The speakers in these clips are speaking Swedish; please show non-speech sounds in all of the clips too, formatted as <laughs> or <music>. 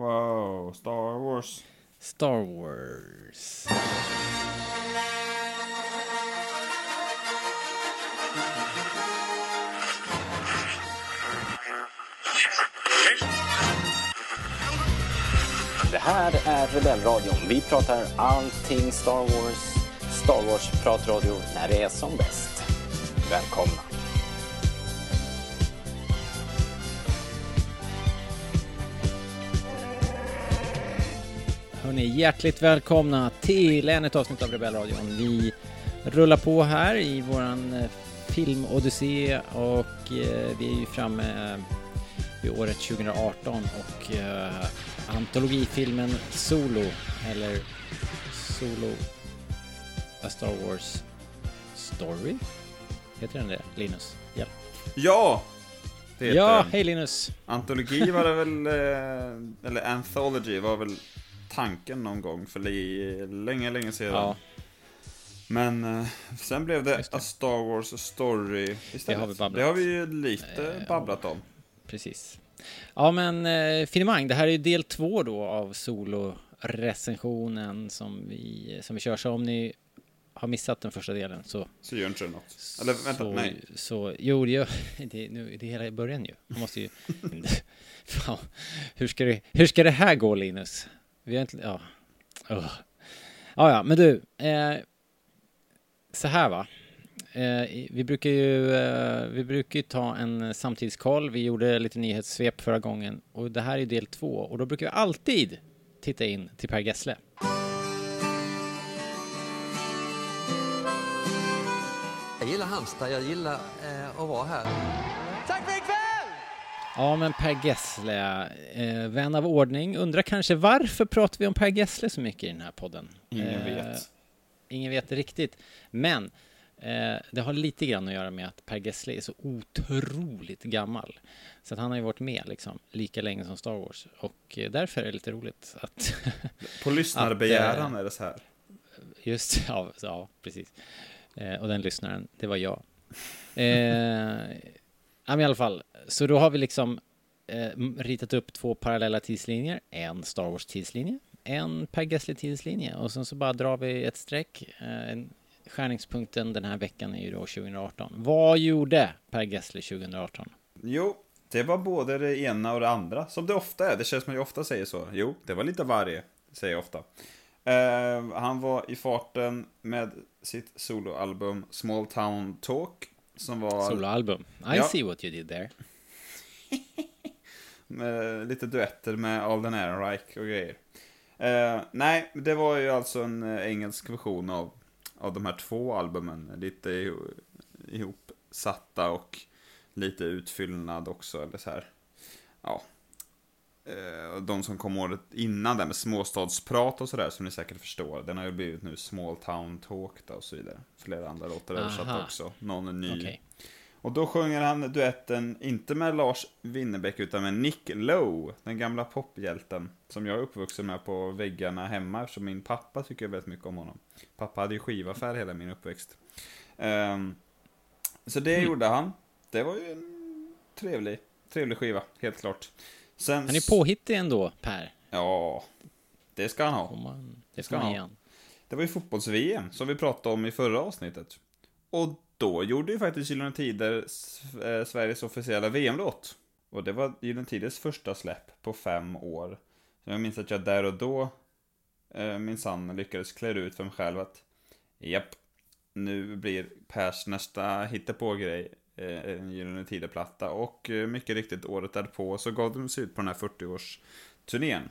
Wow, Star Wars. Star Wars. Det här är Rebellradion. Vi pratar allting Star Wars. Star Wars-pratradio när det är som bäst. Välkomna! Hörni, hjärtligt välkomna till ännu ett avsnitt av Rebellradion. Vi rullar på här i våran eh, filmodyssé och eh, vi är ju framme eh, vid året 2018 och eh, antologifilmen Solo, eller Solo A Star Wars Story? Heter den det, Linus? Ja, Ja! Det heter ja den. hej Linus! Antologi var det väl, eh, eller Anthology var väl tanken någon gång för länge, länge sedan. Ja, Men eh, sen blev det, det. A Star Wars Story istället. har vi babblat. Det har vi ju lite Eh, babblat om. precis. Ja men eh, finemang, det här är ju del två då av solo-recensionen som vi, som vi kör. Så om ni har missat den första delen så... Så gör inte det något. Eller vänta, så, nej. Så, jo, det, gör, <laughs> det, nu, det är hela i början ju. Man måste ju... <laughs> <laughs> Fan, hur, ska det, hur ska det här gå Linus? Vi har inte... Ja. Ugh. Ja, ja, men du. Eh, så här va. Eh, vi brukar ju eh, vi brukar ju ta en samtidskoll. Vi gjorde lite nyhetssvep förra gången och det här är del två och då brukar vi alltid titta in till Per Gessle. Jag gillar Halmstad, jag gillar eh, att vara här. Tack för! Ja, men Per Gessle, eh, vän av ordning, undrar kanske varför pratar vi om Per Gessle så mycket i den här podden? Ingen Eh, vet. Ingen vet riktigt, men eh, det har lite grann att göra med att Per Gessle är så otroligt gammal. Så att han har ju varit med liksom lika länge som Star Wars och eh, därför är det lite roligt att På lyssnarbegäran <laughs> är det så här. Just ja, ja precis. Eh, och den lyssnaren, det var jag. Ja, men i alla fall, så då har vi liksom eh, ritat upp två parallella tidslinjer. En Star Wars tidslinje, en Per Gessle tidslinje och sen så bara drar vi ett streck. Eh, skärningspunkten den här veckan är ju då 2018. Vad gjorde Per Gessle 2018? Jo, det var både det ena och det andra. Som det ofta är. Det känns som att jag ofta säger så. Jo, det var lite varje. Säger jag ofta. Eh, han var i farten med sitt soloalbum Small Town Talk. Som var Soloalbum. I Ja. see what you did there. <laughs> med lite duetter med Alden Ehrenreich och grejer. Eh, nej, det var ju alltså en eh, engelsk version av, av de här två albumen. Lite iho- ihopsatta och lite utfyllnad också, eller så här. Ja. Eh, de som kom året innan där med småstadsprat och sådär, som ni säkert förstår. Den har ju blivit nu Small Town Talk då, och så vidare. Flera andra låtar översatta också. Någon är ny. Okej. Och då sjunger han duetten, inte med Lars Winnerbäck, utan med Nick Lowe, den gamla pophjälten. Som jag är uppvuxen med på väggarna hemma, eftersom min pappa tycker väldigt mycket om honom. Pappa hade ju skivaffär hela min uppväxt. Ehm, så det Mm. gjorde han. Det var ju en trevlig, trevlig skiva, helt klart. Sen, Han är påhittig ändå, Per. Ja, det ska han ha. man, det ska han ha. Det var ju fotbolls-VM som vi pratade om i förra avsnittet. Och då gjorde ju faktiskt Gyllene Tider eh, Sveriges officiella VM-låt. Och det var Gyllene Tiders första släpp på fem år. Så jag minns att jag där och då eh, minsann lyckades klä ut för mig själv att japp, nu blir Pers nästa hittepå-grej en Gyllene Tider-platta. Och eh, mycket riktigt året därpå så gav de sig ut på den här 40-årsturnén.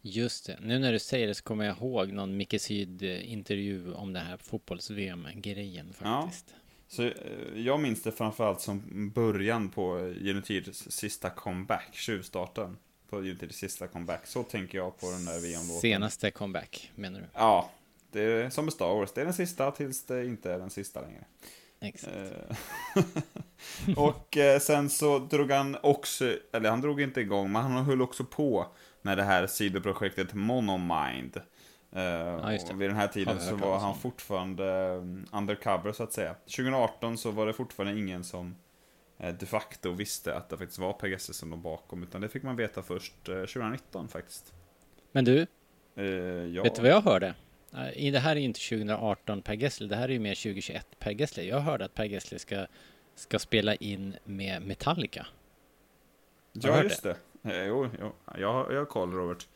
Just det. Nu när du säger det så kommer jag ihåg någon Micke Syd-intervju om det här fotbolls-VM-grejen faktiskt. Så eh, jag minns det framförallt som början på Unitys sista comeback, tjuvstarten på Unitys sista comeback. Så tänker jag på den där VM-låten. Senaste comeback, menar du? Ja, det är som med Star Wars. Det är den sista tills det inte är den sista längre. Exakt. Eh, <laughs> och eh, sen så drog han också, eller han drog inte igång, men han höll också på med det här sidoprojektet Monomind. Uh, just det. och vid den här tiden så var han fortfarande undercover så att säga. 2018 så var det fortfarande ingen som eh, de facto visste att det faktiskt var Gessle som låg bakom. Utan det fick man veta först eh, 2019 faktiskt. Men du, Eh, ja. vet du vad jag hörde? Det här är inte 2018 Per Gessle, det här är ju mer 2021 Per Gessle. Jag hörde att Per Gessle ska, ska spela in med Metallica. Har Ja, just det. Eh, jo, jo. Jag, har- jag har koll, Robert.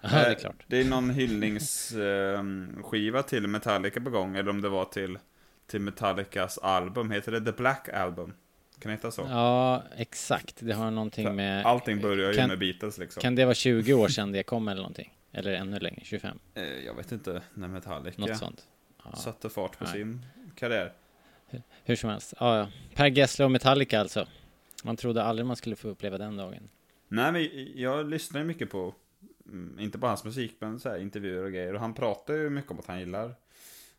Ja, det är Eh, klart. Det är någon hyllningsskiva till Metallica på gång, eller om det var till, till Metallicas album. Heter det The Black Album? Kan det heta så? Ja, exakt. Det har någonting med... Allting börjar ju kan, med Beatles liksom. Kan det vara 20 år sedan det kom eller någonting? Eller ännu längre, 25? Eh, Jag vet inte när Metallica Något sånt. Ja. satte fart på Nej. sin karriär. Hur som helst. Ja, ja. Per Gessle och Metallica alltså. Man trodde aldrig man skulle få uppleva den dagen. Nej, men jag lyssnar ju mycket på, mm, inte på hans musik, men så här, intervjuer och grejer. Och han pratar ju mycket om att han gillar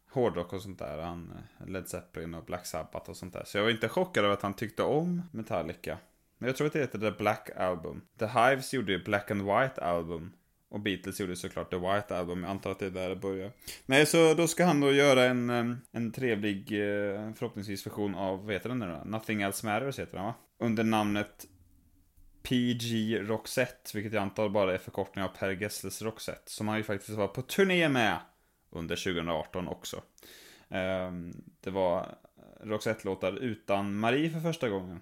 hårdrock och sånt där. Han, eh, Led Zeppelin och Black Sabbath och sånt där. Så jag var inte chockad över att han tyckte om Metallica. Men jag tror att det heter The Black Album. The Hives gjorde ju Black and White Album. Och Beatles gjorde såklart The White Album. Jag antar att det är där det börjar. Nej, så då ska han då göra en, eh, en trevlig, eh, förhoppningsvis version av, vad heter den nu då? Nothing Else Matters heter den va? Under namnet PG Roxette, vilket jag antar bara är förkortning av Per Gessles Roxette. Som han ju faktiskt var på turné med under 2018 också. Ehm, Det var Roxette-låtar utan Marie för första gången.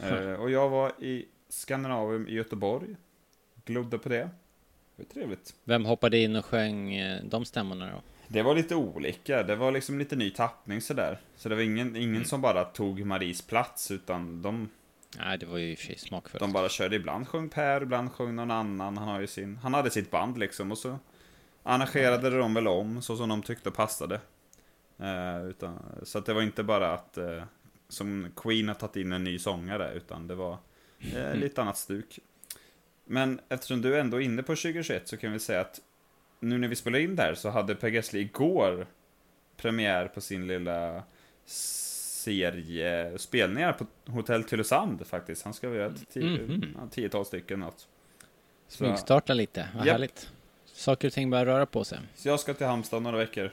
Eh, Och jag var i Skandinavium i Göteborg. Glodde på det. Det var trevligt. Vem hoppade in och sjöng eh, de stämmorna då? Det var lite olika. Det var liksom lite ny tappning sådär. Så det var ingen, ingen som bara tog Maries plats, utan de, Nej, det var ju i och för sig smakfullt. de bara körde. Ibland sjöng Per, ibland sjöng någon annan. Han, har ju sin, han hade sitt band liksom, och så arrangerade de väl om så som de tyckte passade. Eh, utan, så att det var inte bara att, eh, som Queen har tagit in en ny sångare, utan det var eh, lite annat stuk. Men eftersom du är ändå är inne på 2021 så kan vi säga att nu när vi spelar in där så hade Per Gessle igår premiär på sin lilla serie spelningar på Hotell Tylösand faktiskt. Han ska väl göra ett tio, Mhm. ja, tiotal stycken något. Så, Smygstarta lite, vad Japp. härligt. Saker och ting börjar röra på sig. så jag ska till Halmstad några veckor.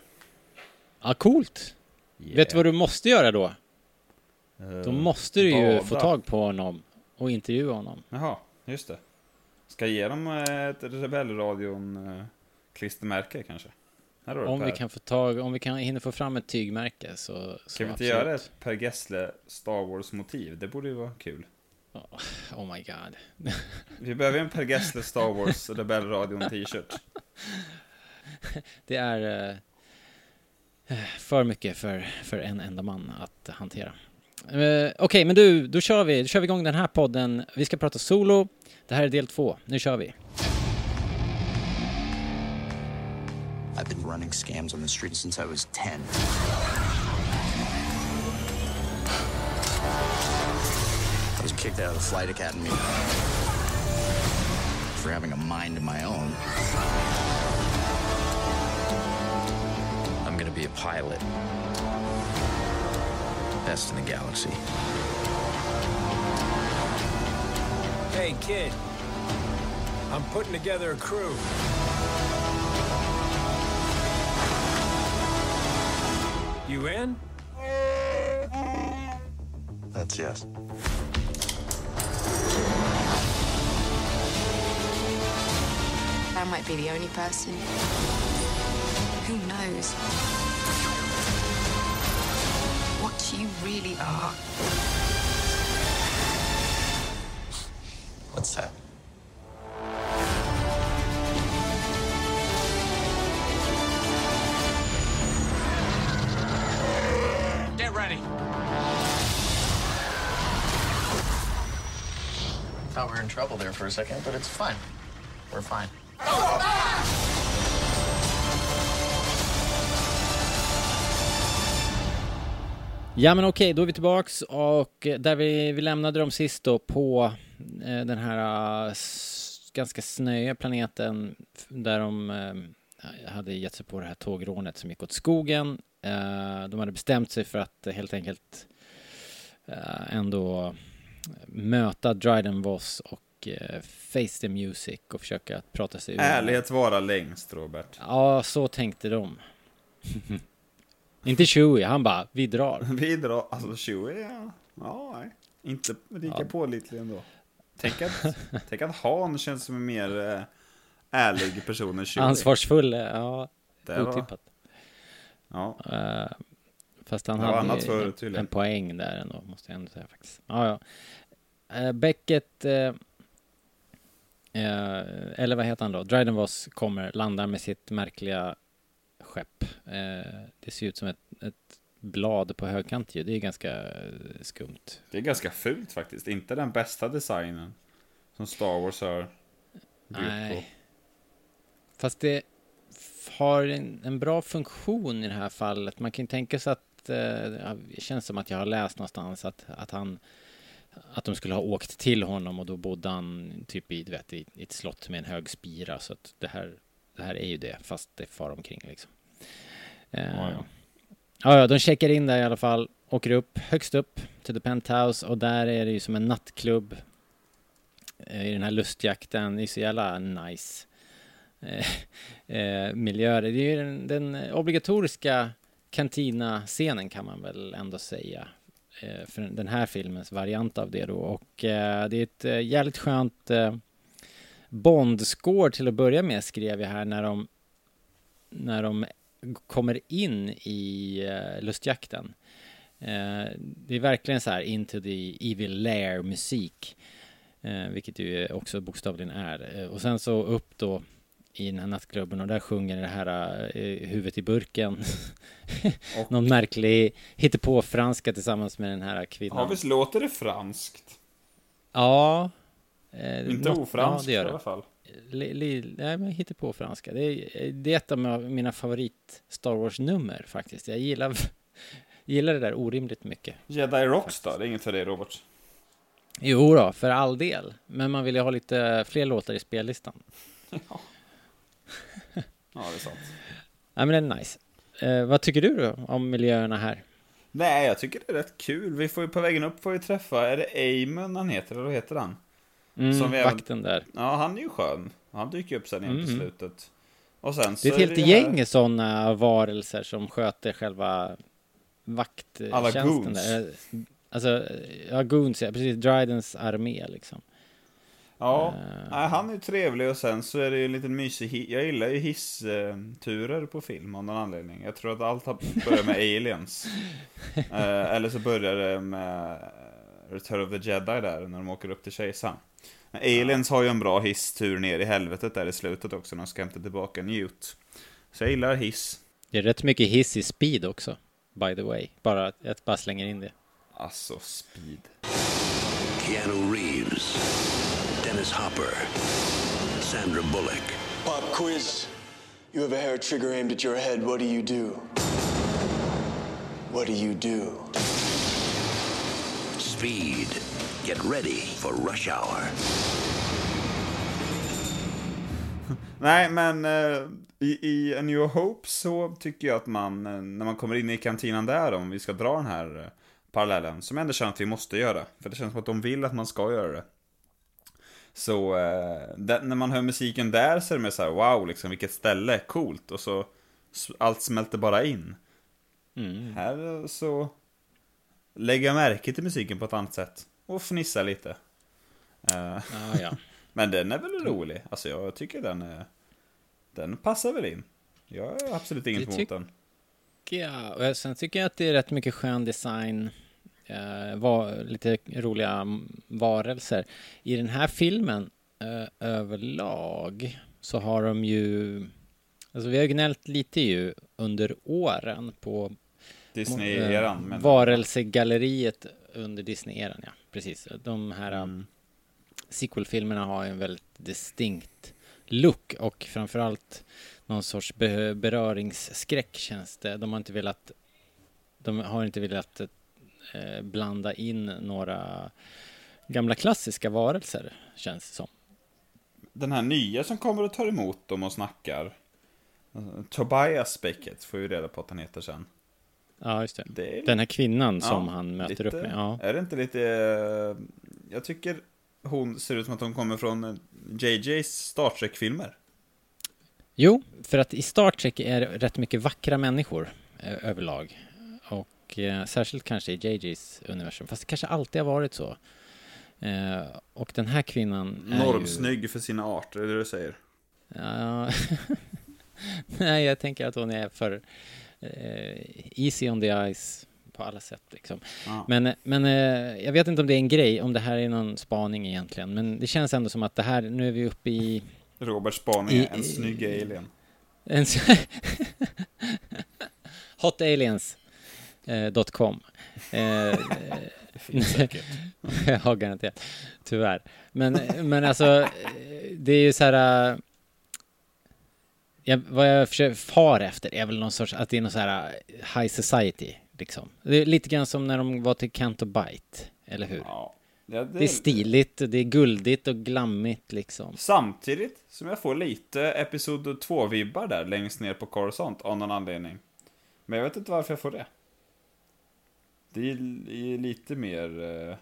Ja, coolt. Vet du vad du måste göra då? Eh, Då måste du ju bada. få tag på honom och intervjua honom. Jaha, just det. Ska ge dem eh, ett Rebellradion eh, kanske? Om vi kan få tag, om vi kan hinna få fram ett tygmärke så, så Kan vi inte absolut. göra ett Per Gessle Star Wars-motiv? Det borde ju vara kul. Oh my god. <laughs> Vi behöver en Per Gessle Star Wars Rebellradion t-shirt. <laughs> Det är eh, för mycket för, för en enda man att hantera. Okej, Okej, men du, då kör vi. Då kör vi igång den här podden. Vi ska prata solo. Det här är del två. Nu kör vi. I've been running scams on the street since I was 10. I was kicked out of the flight academy for having a mind of my own. I'm gonna be a pilot. Best in the galaxy. Hey, kid. I'm putting together a crew. You in? That's yes. I might be the only person. Who knows? Really are. What's that? Get ready. Thought we were in trouble there for a second, but it's fine. We're fine. Ja men okej, då är vi tillbaks och eh, där vi, vi lämnade dem sist då på eh, den här eh, ganska snöiga planeten där de eh, hade gett sig på det här tågrånet som gick åt skogen. Eh, de hade bestämt sig för att helt enkelt ändå möta Dryden Voss och Face the Music och försöka prata sig ur. Ärlighet vara längst, Robert. Ja, så tänkte de. <laughs> Inte Chewie, han bara, vi drar. <laughs> Vi drar, alltså Chewie, ja. Ja, nej. Inte lika Ja. pålitlig ändå. Tänk att, <laughs> tänk att Han känns som en mer eh, ärlig person än Chewie. Ansvarsfull, ja, Det var- otippat. Ja. Eh, fast han var hade förut, en, en poäng där ändå, måste jag ändå säga faktiskt. Ja, ja. Eh, Beckett, eh, eh, eller vad heter han då? Dryden Voss kommer, landar med sitt märkliga skepp. Eh, det ser ut som ett, ett blad på högkant ju. Det är ganska eh, skumt. Det är ganska fult faktiskt. Inte den bästa designen som Star Wars har byggt på. Nej. Fast det har en, en bra funktion i det här fallet. Man kan tänka sig att eh, det känns som att jag har läst någonstans att, att han att de skulle ha åkt till honom och då bodde han typ i, vet, i, i ett slott med en hög spira så att det här, det här är ju det fast det far omkring liksom. Eh, Ja, ja. ja, de checkar in där i alla fall, åker upp högst upp till the penthouse och där är det ju som en nattklubb eh, i den här lustjakten. Det är så jävla nice eh, eh, miljöer. Det är ju den, den obligatoriska kantina-scenen kan man väl ändå säga. Eh, för den här filmens variant av det då. Och eh, det är ett eh, jävligt skönt eh, Bond-score till att börja med skrev jag här när de när de kommer in i eh, lustjakten. Eh, det är verkligen så här into the evil lair musik. Eh, vilket ju också bokstavligen är. Och sen så upp då i den här nattklubben och där sjunger det här eh, huvudet i burken. <laughs> Och- Någon märklig hittepå-franska tillsammans med den här kvinnan. Ja, visst låter det franskt? Ja. Eh, Inte något- ofranskt ja, det gör i det. alla fall. Li, li, nej, men hittar på franska. Det är, det är ett av mina favorit Star Wars-nummer faktiskt. Jag gillar, <laughs> gillar det där orimligt mycket. Jedi Rocks då? Det är inget för dig Robert? Jo då, för all del. Men man vill ju ha lite fler låtar i spellistan. <laughs> <laughs> Ja, det är sant. Nej, men det är nice. Eh, vad tycker du då om miljöerna här? Nej, jag tycker det är rätt kul. Vi får ju på vägen upp får vi träffa, är det Eamon han heter, eller vad heter han? Mm, Som vi även- vakten där. Ja, han är ju skön. Han dyker upp sen igen på Mhm. slutet. Och sen så Det är ett helt det här- gäng sådana varelser som sköter själva vakttjänsten. Alla goons. Där. Alltså, ja, goons, ja, precis. Drydens armé liksom. Ja, Eh. nej, han är ju trevlig och sen så är det ju en liten mysig Jag gillar ju hissturer på film av någon anledning. Jag tror att allt har börjat med <laughs> aliens. Eh, eller så börjar det med Return of the Jedi där, när de åker upp till kejsaren. Aliens har ju en bra hisstur ner i helvetet där i slutet också, när de ska hämta tillbaka Newt. Så jag gillar hiss. Det är rätt mycket hiss i speed också, by the way. Bara jag bara slänger in det. Alltså, speed. Keanu Reeves, Dennis Hopper, Sandra Bullock. Pop quiz. You have a hair trigger aimed at your head. What do you do? What do you do? Speed. Get ready for rush hour. Nej, men eh, i, i A New Hope så tycker jag att man, eh, när man kommer in i kantinan där, om vi ska dra den här eh, parallellen, som jag ändå känner att vi måste göra. För det känns som att de vill att man ska göra det. Så eh, där, när man hör musiken där så är det mer så här, wow, liksom vilket ställe, coolt. Och så allt smälter bara in. Mm. Här eh, så lägger jag märke till musiken på ett annat sätt. Och fnissar lite. Eh, Ja, ja. <laughs> men den är väl rolig? Alltså jag tycker den är... Den passar väl in. Jag har absolut inget emot den. Ja, och sen tycker jag att det är rätt mycket skön design. Eh, var, lite roliga varelser. I den här filmen eh, överlag så har de ju... Alltså vi har gnällt lite ju under åren på Disney-eran. eh, men- varelsegalleriet under Disney-eran, ja. Precis. De här Mm. sequel-filmerna har en väldigt distinkt look och framförallt någon sorts be- beröringsskräck känns det. De har inte velat de har inte velat eh, blanda in några gamla klassiska varelser känns det som. Den här nya som kommer och tar emot dem och snackar. eh, Tobias Beckett får ju reda på att han heter sen. Ja, just det. Det är Den här kvinnan som Ja, han möter lite- upp med. Ja. Är det inte lite... eh, Jag tycker hon ser ut som att hon kommer från eh, JJ's Star Trek-filmer. Jo, för att i Star Trek är det rätt mycket vackra människor eh, överlag. Och eh, särskilt kanske i JJs universum, fast det kanske alltid har varit så. Eh, och den här kvinnan är ju... Normsnygg för sina arter, är det du säger? Ja, <laughs> nej, jag tänker att hon är för easy on the ice på alla sätt liksom. Ja. Men, men eh, jag vet inte om det är en grej, om det här är någon spaning egentligen, men det känns ändå som att det här, nu är vi uppe i Roberts spaning I- en snygg alien. en <laughs> hotaliens.com eh, <laughs> <laughs> Ja, garanterat. Tyvärr. Men, men alltså, eh, det är ju så här... Jag, vad jag försöker far efter är väl någon sorts, att det är någon så här eh, high society, liksom. Det är lite grann som när de var till Canto Bite, eller hur? Ja. Ja, Det är stiligt, och det är guldigt och glammigt, liksom. Samtidigt som jag får lite Episod 2-vibbar där längst ner på Coruscant av någon anledning. Men jag vet inte varför jag får det. Det är är lite mer eh,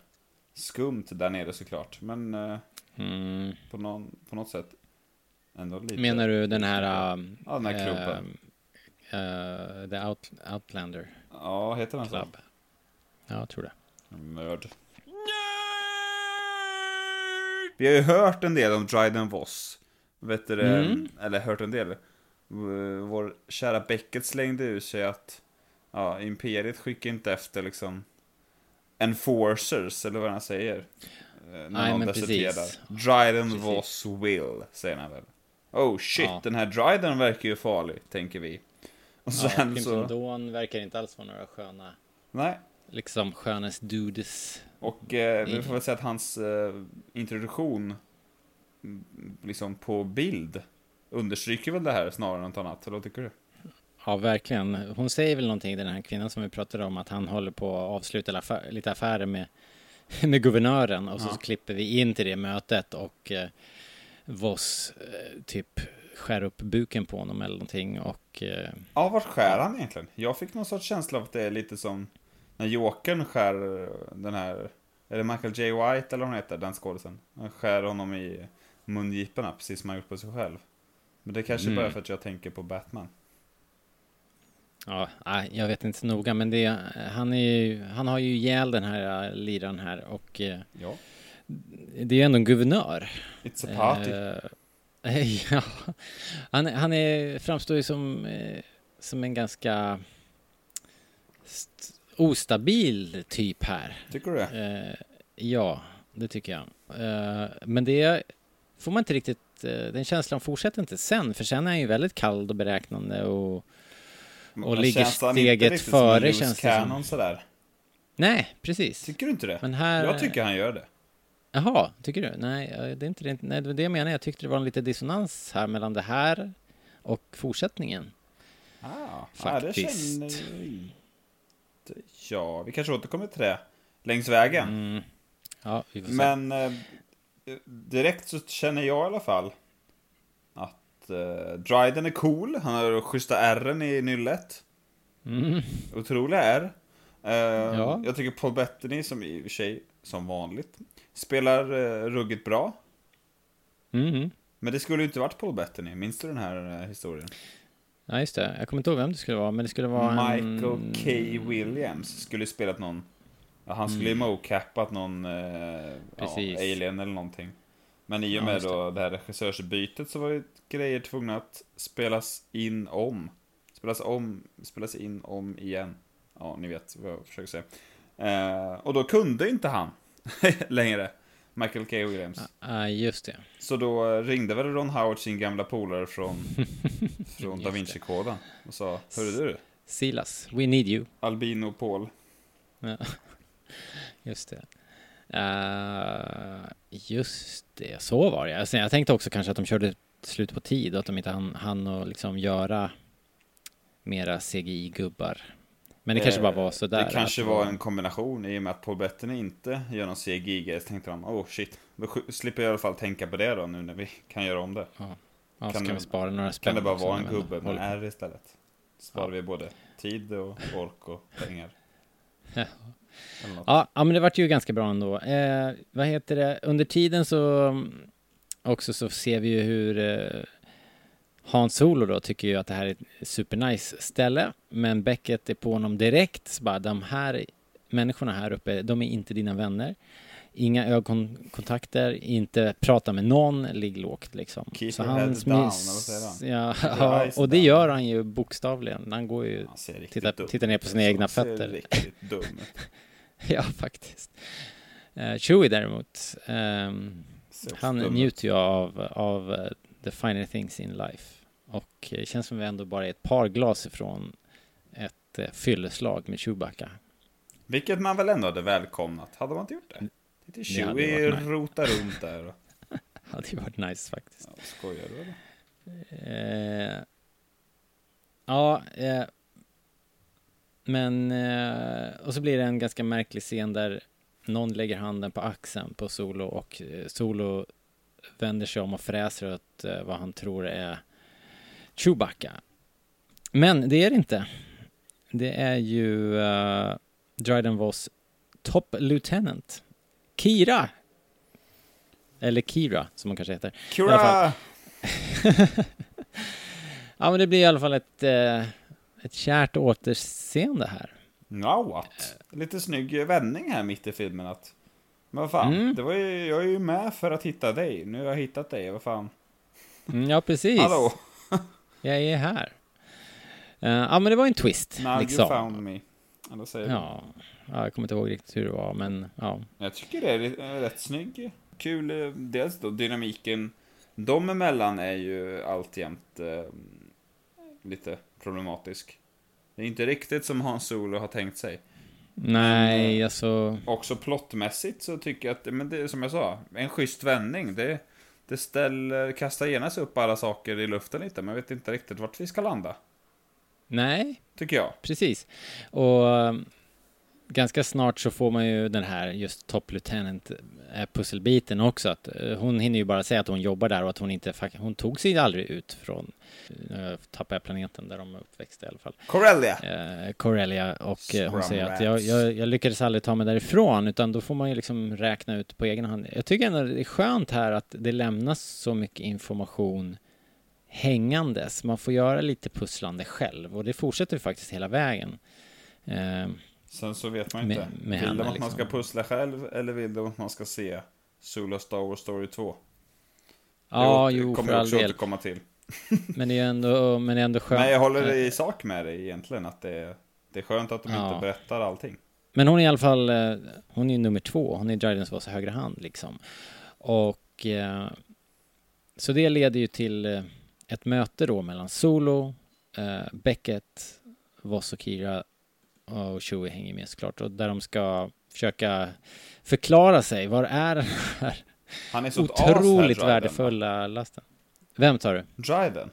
skumt där nere såklart, men eh, Mm. på, någon, på något sätt ändå lite. Menar du den här... um, Ja, den här klubben. eh, the Out, Outlander Ja, heter den så? Club. Ja, jag tror det. Nörd. Vi har ju hört en del om Dryden Voss. Vet du det? Mm. Eller hört en del. Vår kära Beckett slängde ur sig att ja, Imperiet skickar inte efter liksom Enforcers, eller vad han säger. eh, När Nej, någon men deserterar. precis. Dryden Precis. Voss will, säger han väl. Oh shit, Ja. den här Dryden verkar ju farlig, tänker vi. Och Ja, sen Crimson så... Dawn verkar inte alls vara några sköna, Nej, liksom skönest dudes. Och eh, vi får väl säga att hans eh, introduktion mm, liksom på bild understryker väl det här snarare än något annat, eller vad tycker du? Ja, verkligen. Hon säger väl någonting, den här kvinnan som vi pratade om, att han håller på att avsluta affär, lite affärer med, <laughs> med guvernören. Och så Ja. klipper vi in till det mötet och eh, Voss eh, typ skär upp buken på honom eller någonting. Och eh, Ja, vart skär han egentligen? Jag fick någon sorts känsla av att det är lite som när Jokern skär eh, den här, är det Michael J. White eller vad han heter, den skådisen? Han skär honom i mungiporna, precis som han gjort på sig själv. Men det kanske Mm. bara är för att jag tänker på Batman. ja, jag vet inte noga, men det, han, är ju, han har ju ihjäl den här liraren här och Ja. Det är ju ändå en guvernör. It's a party. <laughs> Eh, ja, han, han är, framstår ju som, eh, som en ganska st- ostabil typ här. Tycker du det? Eh, ja, det tycker jag. Eh, men det får man inte riktigt, eh, den känslan fortsätter inte sen, för sen är han ju väldigt kall och beräknande och, och ligger steget före, känns det som. cannon sådär? nej, precis. Tycker du inte det? Men här, Jag tycker han gör det. Jaha, tycker du? Nej, det är inte det. Nej, det det jag menar. Jag tyckte det var en lite dissonans här mellan det här och fortsättningen. Ah, Faktiskt. Ja, det känner. Ja, vi kanske återkommer till det längs vägen. Mm. Ja, vi får. Men eh, direkt så känner jag i alla fall att eh, Dryden är cool. Han har schyssta ärren i nyllet. Mm. Otroliga R. Eh, Ja. Jag tycker Paul Bettany, som i och för sig som vanligt, spelar eh, ruggigt bra. Mm. Men det skulle ju inte varit Paul Bettany, minns du den här eh, historien? Ja, just det. Jag kommer inte ihåg vem det skulle vara, men det skulle vara Michael en... K. Williams skulle spelat någon ja, Han skulle ju mocappat någon eh, ja, alien eller någonting Men i och Ja, med just det. då det här regissörsbytet så var ju grejer tvungna att spelas in om Spelas om, spelas in om igen Ja, ni vet vad jag försöker säga eh, Och då kunde inte han <laughs> längre Michael K. Williams Ja, just det. Så då ringde väl Ron Howard sin gamla polare från, <laughs> från Da. Vinci-koden och sa Hörru du, Silas, we need you. Albino Paul Ja. <laughs> Just det. Eh, just det, så var det. Alltså, jag tänkte också kanske att de körde slut på tid och att de inte hann, hann att liksom göra mera CGI-gubbar. Men det kanske bara var sådär. Det kanske var en kombination i och med att Paul Bettany inte gör någon CGI-grej. Så tänkte de, oh shit, då slipper jag i alla fall tänka på det då nu när vi kan göra om det. Ja, så Kan kan, vi spara några spänn. Kan det bara vara en gubbe med på. R istället? Sparar vi både tid och ork och pengar. <laughs> Ja. Ja, ja, men det vart ju ganska bra ändå. Eh, vad heter det? Under tiden så mm, också så ser vi ju hur eh, Han Solo då tycker ju att det här är ett supernice ställe, men Beckett är på honom direkt. Så bara, de här människorna här uppe, de är inte dina vänner. Inga ögonkontakter, inte prata med någon, ligg lågt liksom. Keep så head smis- down, han? Ja, ja, och det gör han ju bokstavligen. Han går ju, Han tittar, tittar ner på sina egna Han ser fötter. riktigt <laughs> dum. Ja, faktiskt. Uh, Chewie däremot, också han njuter ju av, av eh, the finer things in life. Och det känns som vi ändå bara är ett par glas ifrån ett uh, fylleslag med Chewbacca. Vilket man väl ändå hade välkomnat. Hade man inte gjort det? Lite Chewie varit nice. rota runt där. Och, <laughs> hade ju varit nice faktiskt. ja, skojar du eller? Eh, ja, eh, men eh, och så blir det en ganska märklig scen där någon lägger handen på axeln på Solo och eh, Solo vänder sig om och fräser åt eh, vad han tror är Chewbacca. Men det är det inte. Det är ju uh, Dryden Voss Top Lieutenant Kira. Eller Kira, som hon kanske heter. Kura! <laughs> Ja, men det blir i alla fall ett, eh, ett kärt återseende här. Ja, what? Lite snygg vändning här mitt i filmen att... Men vad fan, Mm. det var ju, jag är ju med för att hitta dig. Nu har jag hittat dig, vad fan. Mm, ja, precis. Hallå! Jag är här. Eh, ja, men det var en twist. Now liksom. you found me. Eller säger? Ja. ja, jag kommer inte ihåg riktigt hur det var, men ja. Jag tycker det är rätt- är rätt snygg. Kul, eh, dels då dynamiken. De emellan är ju alltjämt eh, lite problematisk. Det är inte riktigt som Hans Solo har tänkt sig. Nej, alltså. Också plottmässigt så tycker jag att, men det är som jag sa, en schysst vändning. Det, det ställer, kastar genast upp alla saker i luften lite, men jag vet inte riktigt vart vi ska landa. Nej, Tycker jag. precis. Och ganska snart så får man ju den här just Top Lieutenant eh, pusselbiten också. Att eh, hon hinner ju bara säga att hon jobbar där och att hon inte, hon tog sig aldrig ut från, nu tappar jag planeten där de är uppväxta i alla fall. Corellia! eh, Corellia och eh, hon Scrum säger att rats. jag, jag, jag lyckades aldrig ta mig därifrån utan då får man ju liksom räkna ut på egen hand. Jag tycker ändå det är skönt här att det lämnas så mycket information hängandes. Man får göra lite pusslande själv och det fortsätter ju faktiskt hela vägen. Eh, Sen så vet man Med- inte. med vill de att man liksom. ska pussla själv, eller vill de att man ska se Solo Star Wars Story 2? ja, Det jo, kommer för all också del. återkomma till. <laughs> Men det är ändå, men är ändå skönt. Nej, jag håller i sak med dig egentligen. Att det är, det är skönt att de Ja. inte berättar allting. Men hon är i alla fall, eh, hon är ju nummer två. Hon är Dryden's Voss högra hand liksom. Och eh, så det leder ju till eh, ett möte då mellan Solo, Beckett, Voss och Kira och Chewie hänger med såklart. Och där de ska försöka förklara sig. Var är den här Han är här, otroligt Dryden, värdefulla lasten? Vem tar du? va? Dryden.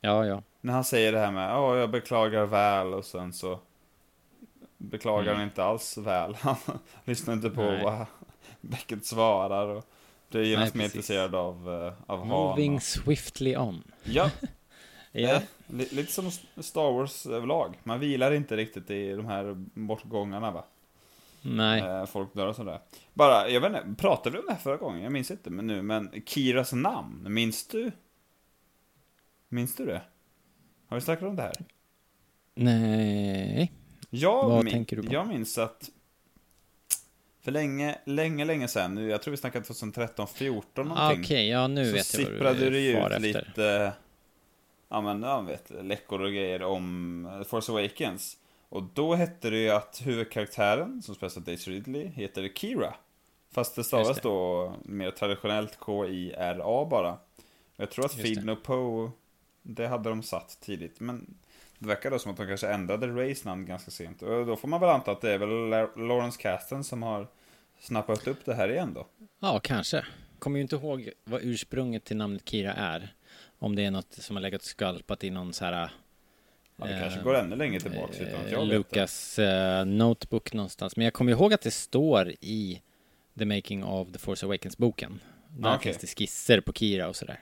Ja, ja. När han säger det här med ja, jag beklagar väl och sen så beklagar Mm. han inte alls väl. <laughs> Han lyssnar inte på Nej. vad Beckett svarar och blir genast mer intresserad av, eh, av Han. Moving och- swiftly on. Ja, <laughs> Ja. Li- lite som Star Wars överlag. Man vilar inte riktigt i de här bortgångarna va? Nej. Eh, folk dör och sådär. Bara, jag vet inte, pratade vi om det här förra gången? Jag minns inte men nu, men Kiras namn, minns du? Minns du det? Har vi snackat om det här? Nej. Jag, Vad min, tänker du på? jag minns att för länge, länge, länge sedan, nu, jag tror vi snackade 2013, 14 Ah, någonting. Okej, ja nu så vet jag vad sipprade det du ju far ut efter. lite, ja men, ja, vet, läckor och grejer om Force Awakens. Och då hette det ju att huvudkaraktären, som spelas av Daisy Ridley, heter Kira. Fast det stavas då mer traditionellt K-I-R-A bara. Jag tror att Feed. No Poe, det hade de satt tidigt. Men det verkar då som att de kanske ändrade Rays namn ganska sent. Och då får man väl anta att det är väl La- Lawrence Kasten som har snappat upp det här igen då. Ja, kanske. Kommer ju inte ihåg vad ursprunget till namnet Kira är. Om det är något som har legat och skvalpat i någon så här... Ja, det kanske går ännu längre tillbaka utan att jag eh, vet det. Lucas eh, notebook någonstans. Men jag kommer ihåg att det står i The Making of The Force Awakens-boken. Där Ah, okej. finns det skisser på Kira och sådär.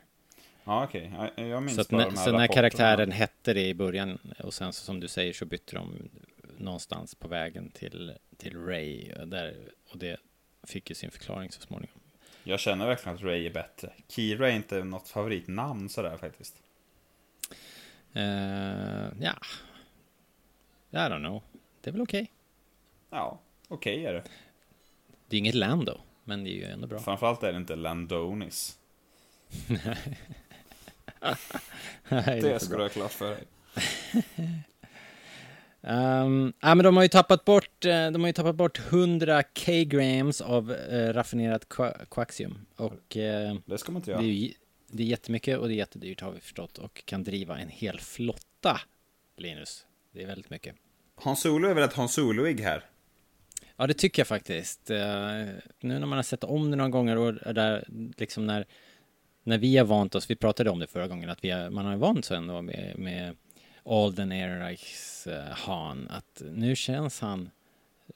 Ja, okej. Ja, Jag minns Så, att de här så när karaktären hette det i början och sen så som du säger så bytte de någonstans på vägen till, till Ray där, och det fick ju sin förklaring så småningom. Jag känner verkligen att Ray är bättre. Kira är inte något favoritnamn sådär faktiskt. Eh, ja, I don't know. Det är väl okej. Ja, okej är det. Det är inget Lando, men det är ju ändå bra. Framförallt är det inte Landonis. <laughs> Nej, Det för ska du ha klart för dig. <laughs> Um, ja, men de har ju tappat bort, eh, de har ju tappat bort 100 K-grams av eh, raffinerat quaxium. Och eh, Det ska man inte det, göra. är ju, det är jättemycket och det är jättedyrt har vi förstått. Och kan driva en hel flotta, Linus. Det är väldigt mycket. Hans Solo är väl ett Hans Soloig här? Ja, det tycker jag faktiskt. Eh, nu när man har sett om det några gånger och där liksom när, när vi har vant oss, vi pratade om det förra gången, att vi har, man har vant sig ändå med, med Alden Ehrenreichs uh, Han, att nu känns han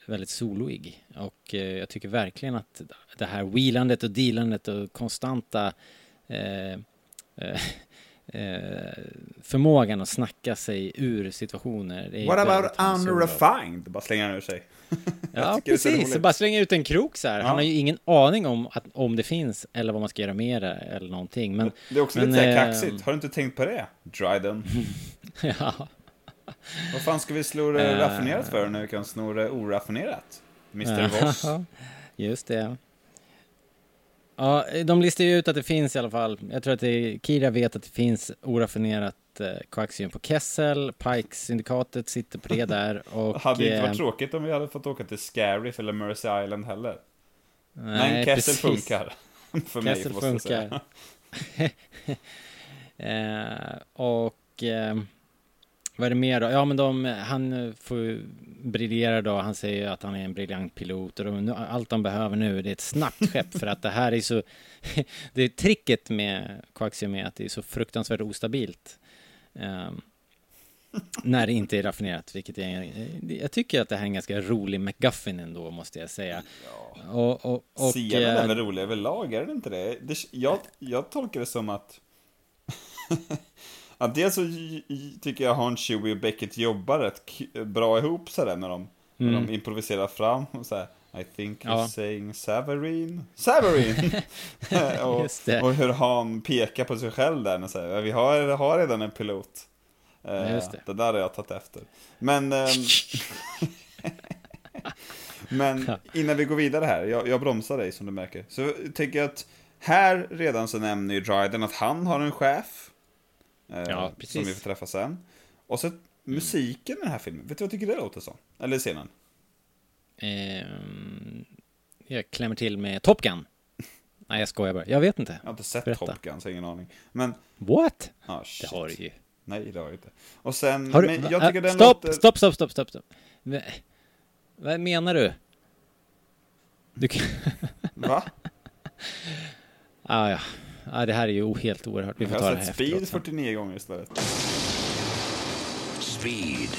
väldigt soloig. Och eh, jag tycker verkligen att det här wheelandet och dealandet och konstanta eh, eh, eh, förmågan att snacka sig ur situationer. What about unrefined? Bara slänger han ur sig. <laughs> Ja, precis. bara slänger ut en krok så här. Ja. Han har ju ingen aning om att, om det finns eller vad man ska göra med det eller någonting. Men, Det är också men, lite eh, kaxigt. Har du inte tänkt på det? Dryden. <laughs> <laughs> ja, Vad fan ska vi slå det Eh. raffinerat för när vi kan sno det oraffinerat? Mr. Voss. <laughs> just det. Ja, de listar ju ut att det finns i alla fall. Jag tror att det, Kira vet att det finns oraffinerat eh, koaxium på Kessel. Pikes-syndikatet sitter på det <laughs> där. Och, Det hade inte eh, varit tråkigt om vi hade fått åka till Scariff eller Mercy Island heller. nej, Men Kessel precis. funkar. För mig, Kessel jag funkar. säga. Eh, och eh, vad är det mer då? Ja, men de, han eh, får briljera då. Han säger att han är en briljant pilot och de, allt de behöver nu det är ett snabbt skepp <laughs> för att det här är så... <laughs> det är tricket med Quaxium är att det är så fruktansvärt ostabilt. Eh, <laughs> när det inte är raffinerat, vilket är, jag tycker att det här är en ganska rolig McGuffin ändå, måste jag säga. Och, och, och, Scenen eh, är väl rolig överlag, är den inte det? det jag, jag tolkar det som att... att dels så tycker jag Han, Chewie och Beckett jobbar rätt bra ihop sådär när de, när de improviserar fram och såhär I think Mm. Ja. saying Savarine. Savarine! <laughs> <laughs> och, och hur Han pekar på sig själv där och säger vi har, har redan en pilot. Eh, Just det. det där har jag tagit efter. Men... ehm, <laughs> Men innan vi går vidare här, jag, jag bromsar dig som du märker. Så tänker jag att här redan så nämner ju Dryden att han har en chef. Eh, Ja, precis. Mm. Som vi får träffa sen. Och så musiken i den här filmen, vet du vad jag tycker det låter som? Eller scenen? Ehm, jag klämmer till med Top Gun. Nej, jag skojar bara. Jag vet inte. Jag har inte sett Berätta. Top Gun, så ingen aning. Men, What? ah, Det shit. har du ju. Nej, det har jag inte. Och sen, Har du, men jag tycker äh, den stopp, låter... stopp, stopp, stopp, stopp, stopp. Vad menar du? Du kan... Va? <laughs> ah, ja. Ah, det här är ju helt oerhört. Vi får Jag ta har det här sett Speed efteråt. sen. 49 gånger istället. Speed.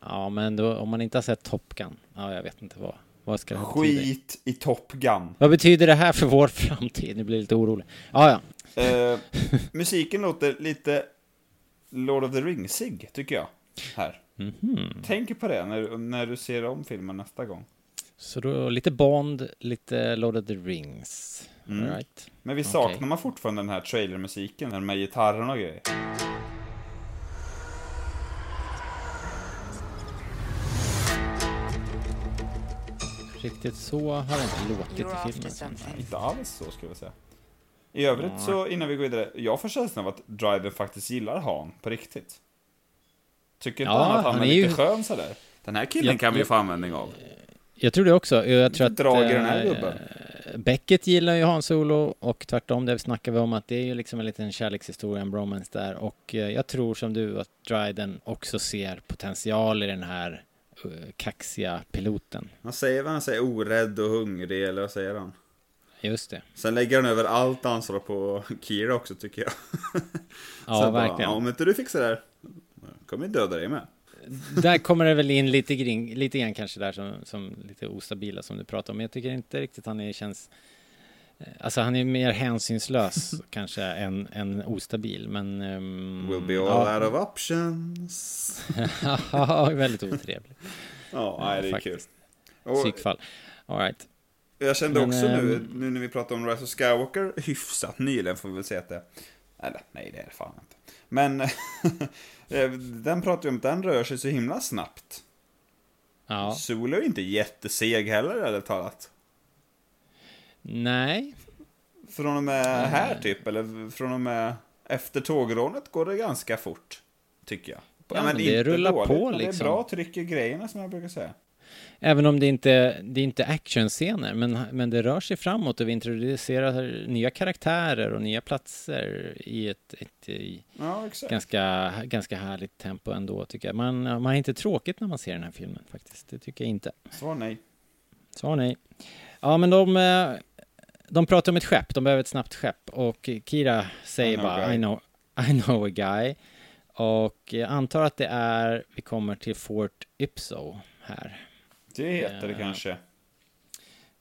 Ja, men då, om man inte har sett Top Gun. Ja, jag vet inte vad. Vad ska det betyda? Skit i Top Gun. Vad betyder det här för vår <laughs> framtid? Nu blir jag lite orolig. Ah, ja, Eh, <laughs> musiken låter lite Lord of the Ringsig, tycker jag. Här. Mhm. Tänk på det när, när du ser om filmen nästa gång. Så då lite Bond, lite Lord of the Rings. Mm. Right. Men vi saknar man fortfarande den här trailermusiken, den med gitarrerna och grejer. Riktigt så har det inte låtit i filmen. Inte alls så, skulle jag säga. I övrigt så, innan vi går vidare, jag får känslan av att Dryden faktiskt gillar Han på riktigt. Tycker inte Ja, han att han, han är är lite ju- skön sådär? Den här killen Ja, kan vi ju få användning av. Jag tror det också. Jag tror att... drag i den här eh, gubben. Beckett gillar ju Han Solo och tvärtom, det snackar vi om att det är ju liksom en liten kärlekshistoria, en bromance där. Och eh, jag tror som du att Dryden också ser potential i den här uh, kaxiga piloten. Han säger vad han säger, orädd och hungrig, eller vad säger han? Just det. Sen lägger han över allt ansvar på Kira också, tycker jag. <laughs> Ja, verkligen. Bara, om inte du fixar det här, kommer jag döda dig med. Där kommer det väl in lite, gring, lite grann kanske där som, som lite ostabila som du pratar om. Men jag tycker inte riktigt han är, känns... eh, Alltså han är mer hänsynslös <laughs> kanske än, än ostabil, men... ehm, We'll be all out of options. <laughs> ja, väldigt otrevlig. Ja, nej, det är faktiskt. kul. Psykfall. All right. jag kände Men, också nu, ehm, nu när vi pratar om Rise of Skywalker, hyfsat nyligen får vi väl säga att det. Eller, nej det är det fan inte. Men <laughs> eh, den pratar ju om att den rör sig så himla snabbt. Ja. Solo är inte jätteseg heller, ärligt talat. Nej, Från och med här typ, eller från och med efter tågrånet går det ganska fort. Tycker jag. Ja, men det rullar på, men Det liksom. är bra tryck i grejerna som jag brukar säga. Även om det inte det är inte actionscener, men, men det rör sig framåt och vi introducerar nya karaktärer och nya platser i ett, ett i Ja, ganska, ganska härligt tempo ändå, tycker jag. Man, man har inte tråkigt när man ser den här filmen, faktiskt. Det tycker jag inte. Svar nej. Svar nej. Ja, men de, eh, de pratar om ett skepp. De behöver ett snabbt skepp. Och Kira säger bara. I know, I know a guy. Och jag antar att det är, vi kommer till Fort Ipso här. Det heter det Ja. kanske.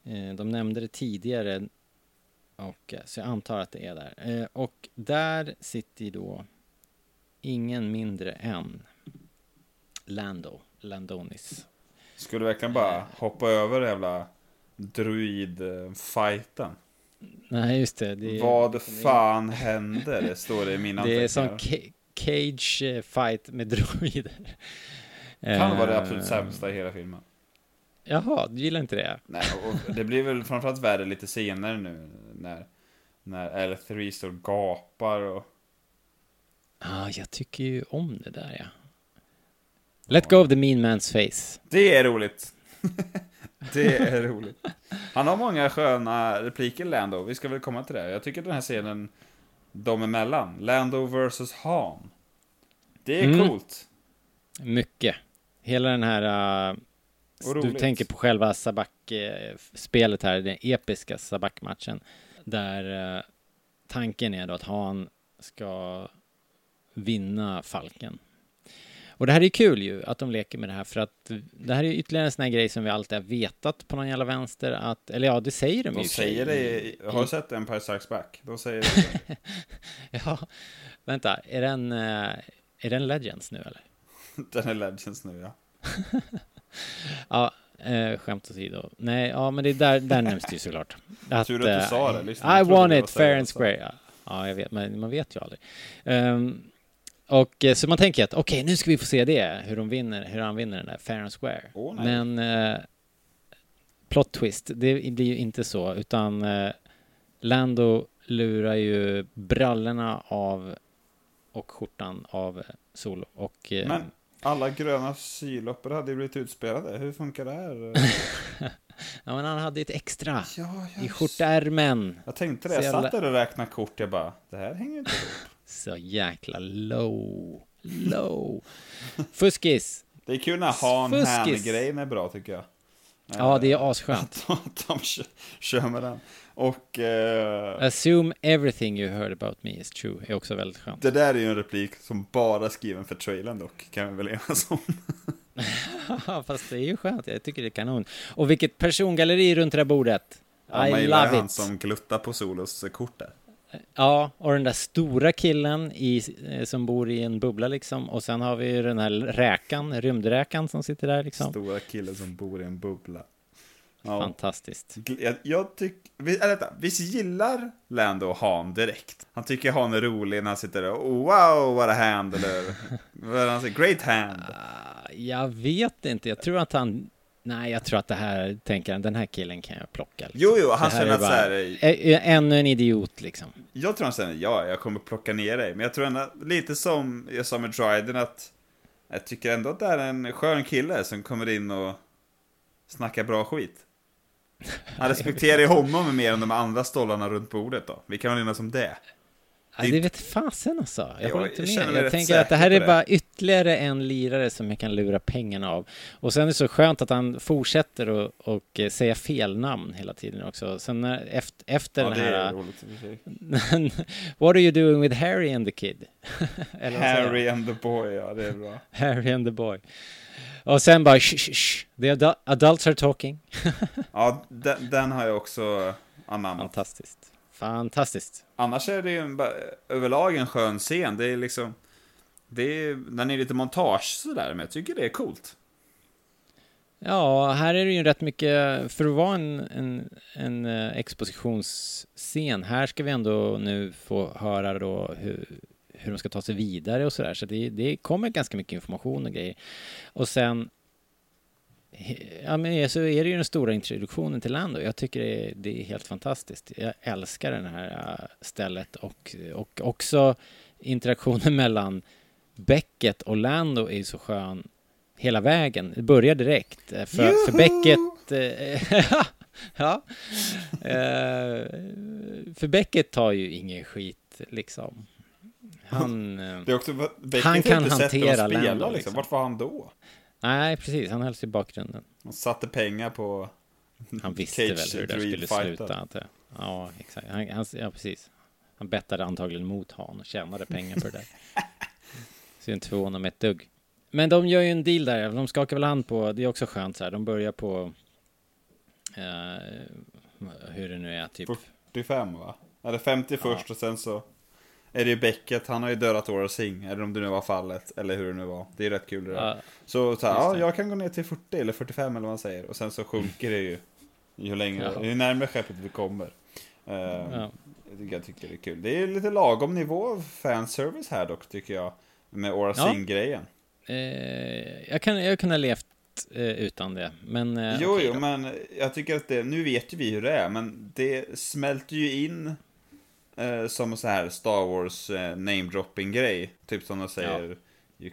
Eh, De nämnde det tidigare. Och, eh, så jag antar att det är där. Eh, Och där sitter ju då ingen mindre än Lando, Landonis. Skulle du verkligen bara hoppa över den jävla druid-fighten? Nej, just det. det är- Vad fan hände? Det står det i mina <laughs> Det är som cage eh, fight med droider. Kan vara det Eh, absolut sämsta i hela filmen. Jaha, du gillar inte det? Nej, och det blir väl framförallt värre lite senare nu när, när L3 står och gapar och... Ja, jag tycker ju om det där, ja. Let go of the mean man's face. Det är roligt! <laughs> det är roligt. Han har många sköna repliker, Lando. Vi ska väl komma till det. Jag tycker den här scenen, de emellan, Lando versus Han. Det är Mm. coolt. Mycket. Hela den här... Uh, du tänker på själva Sabak-spelet här, den episka Sabak-matchen. Där eh, tanken är då att han ska vinna Falken. Och det här är kul ju, att de leker med det här, för att det här är ju ytterligare en sån här grej som vi alltid har vetat på någon jävla vänster, att, eller ja, det säger de, De sig säger det, i- har du sett Empire Strikes Back? De säger det. <laughs> Ja, vänta, är den, eh, är den Legends nu eller? <laughs> Den är Legends nu, ja. <laughs> Ja, eh, skämt åsido. Nej, ja, men det är där, där nämns det ju såklart. Att, <laughs> Tur att du eh, sa det, lyssna. I want it fair and square. Ja, ja, jag vet, men man vet ju aldrig. Ehm, och eh, så man tänker att okej, nu ska vi få se det, hur de vinner, hur han vinner den där fair and square. Nej. men eh, plot twist, det blir ju inte så, utan eh, Lando lurar ju brallorna av och skjortan av eh, Solo. Och, eh, Men alla gröna syloppor hade ju blivit utspelade. Hur funkar det här? <laughs> ja, men han hade ett extra ja, i skjortärmen. Jag tänkte det, jag satt där och räknade kort, jag bara, det här hänger inte ihop. <laughs> Så jäkla low. Low. Fuskis. Det är kul när han Fuskis. han grejen är bra tycker jag. Ja, det är asskönt. <laughs> Att de kör med den. Och eh, Assume everything you heard about me is true är också väldigt skönt. det där är ju en replik som bara skriven för trailern dock, kan vi väl enas om. <laughs> Fast det är ju skönt, jag tycker det är kanon. Och vilket persongalleri runt det där bordet. Ja, I man gillar love han it. som gluttar på Solos kort där. Ja, och den där stora killen i, eh, som bor i en bubbla liksom. Och sen har vi ju den här räkan, rymdräkan som sitter där liksom. Stora killen som bor i en bubbla. Ja. Fantastiskt. Jag, jag tycker, vi, äh, visst gillar Lando Han direkt? Han tycker Han är rolig när han sitter där och oh, wow what a hand eller <laughs> vad han säger, great hand. Jag vet inte, jag tror att han... Nej, jag tror att det här, tänker han, den här killen kan jag plocka. Liksom. Jo, jo, han känner att bara- så här, Ännu en idiot liksom. Jag tror han säger ja, jag kommer plocka ner dig. Men jag tror ändå, lite som jag sa med Dryden, att jag tycker ändå att det är en skön kille som kommer in och snackar bra skit. Han respekterar ju honom mer än de andra stollarna runt bordet då. Vi kan väl enas om det. Ja, det vet fasen alltså. Jag håller inte jag med. Jag rätt tänker att det här är på bara ytterligare en lirare som jag kan lura pengarna av. Och sen är det så skönt att han fortsätter och, och eh, säga fel namn hela tiden också. Sen när, efter, efter Ja, den det är här... roligt för sig. <laughs> What are you doing with Harry and the kid? <laughs> Harry and the boy, ja det är bra. <laughs> Harry and the boy. Och sen bara shh, shh, shh. The adu- adults are talking. <laughs> Ja, den, den har jag också anammat. Fantastiskt. Fantastiskt. Annars är det ju en, överlag en skön scen. Det är liksom... Det är, den är lite montage sådär, men jag tycker det är coolt. Ja, här är det ju rätt mycket, för att vara en, en, en eh, expositionsscen, här ska vi ändå nu få höra då hur, hur de ska ta sig vidare och sådär, så det, det kommer ganska mycket information och grejer. Och sen, ja men så är det ju den stora introduktionen till Lando. Jag tycker det är, det är helt fantastiskt. Jag älskar det här äh, stället och, och också interaktionen <laughs> mellan Beckett och Lando är ju så skön hela vägen. Det börjar direkt. eh, För, för Beckett... eh, <laughs> ja. För Beckett tar ju ingen skit, liksom. Han... Det är också, Beckett Han kan inte hantera spela Lando, liksom. liksom. Vart var han då? Nej, precis. Han hölls i bakgrunden. Han satte pengar på Han <laughs> visste väl hur det skulle Fighter. sluta. Att ja, exakt. Han, han, ja, precis. Han bettade antagligen mot Han och tjänade pengar på det där. Så inte förvåna mig ett dugg. Men de gör ju en deal där. De skakar väl hand på, det är också skönt så här. De börjar på, eh, hur det nu är, typ. 45 va? Eller 50 först och sen så är det ju Beckett, han har ju dödat Aura Singh, eller om det nu var fallet, eller hur det nu var. Det är rätt kul det där. Ja, så så här, ja, jag kan gå ner till 40 eller 45 eller vad man säger. Och sen så sjunker det ju ju längre, Ja. ju närmare skeppet vi kommer. Eh, Ja. jag, tycker, det är kul. Det är lite lagom nivå av fanservice här dock, tycker jag. Med Aura Ja. Singh-grejen. Eh, jag kan, jag kunde ha levt eh, utan det, men... Eh, Jo, okej jo, men jag tycker att det, nu vet ju vi hur det är, men det smälter ju in eh, som så här Star Wars eh, namedropping grej. Typ som de säger, you,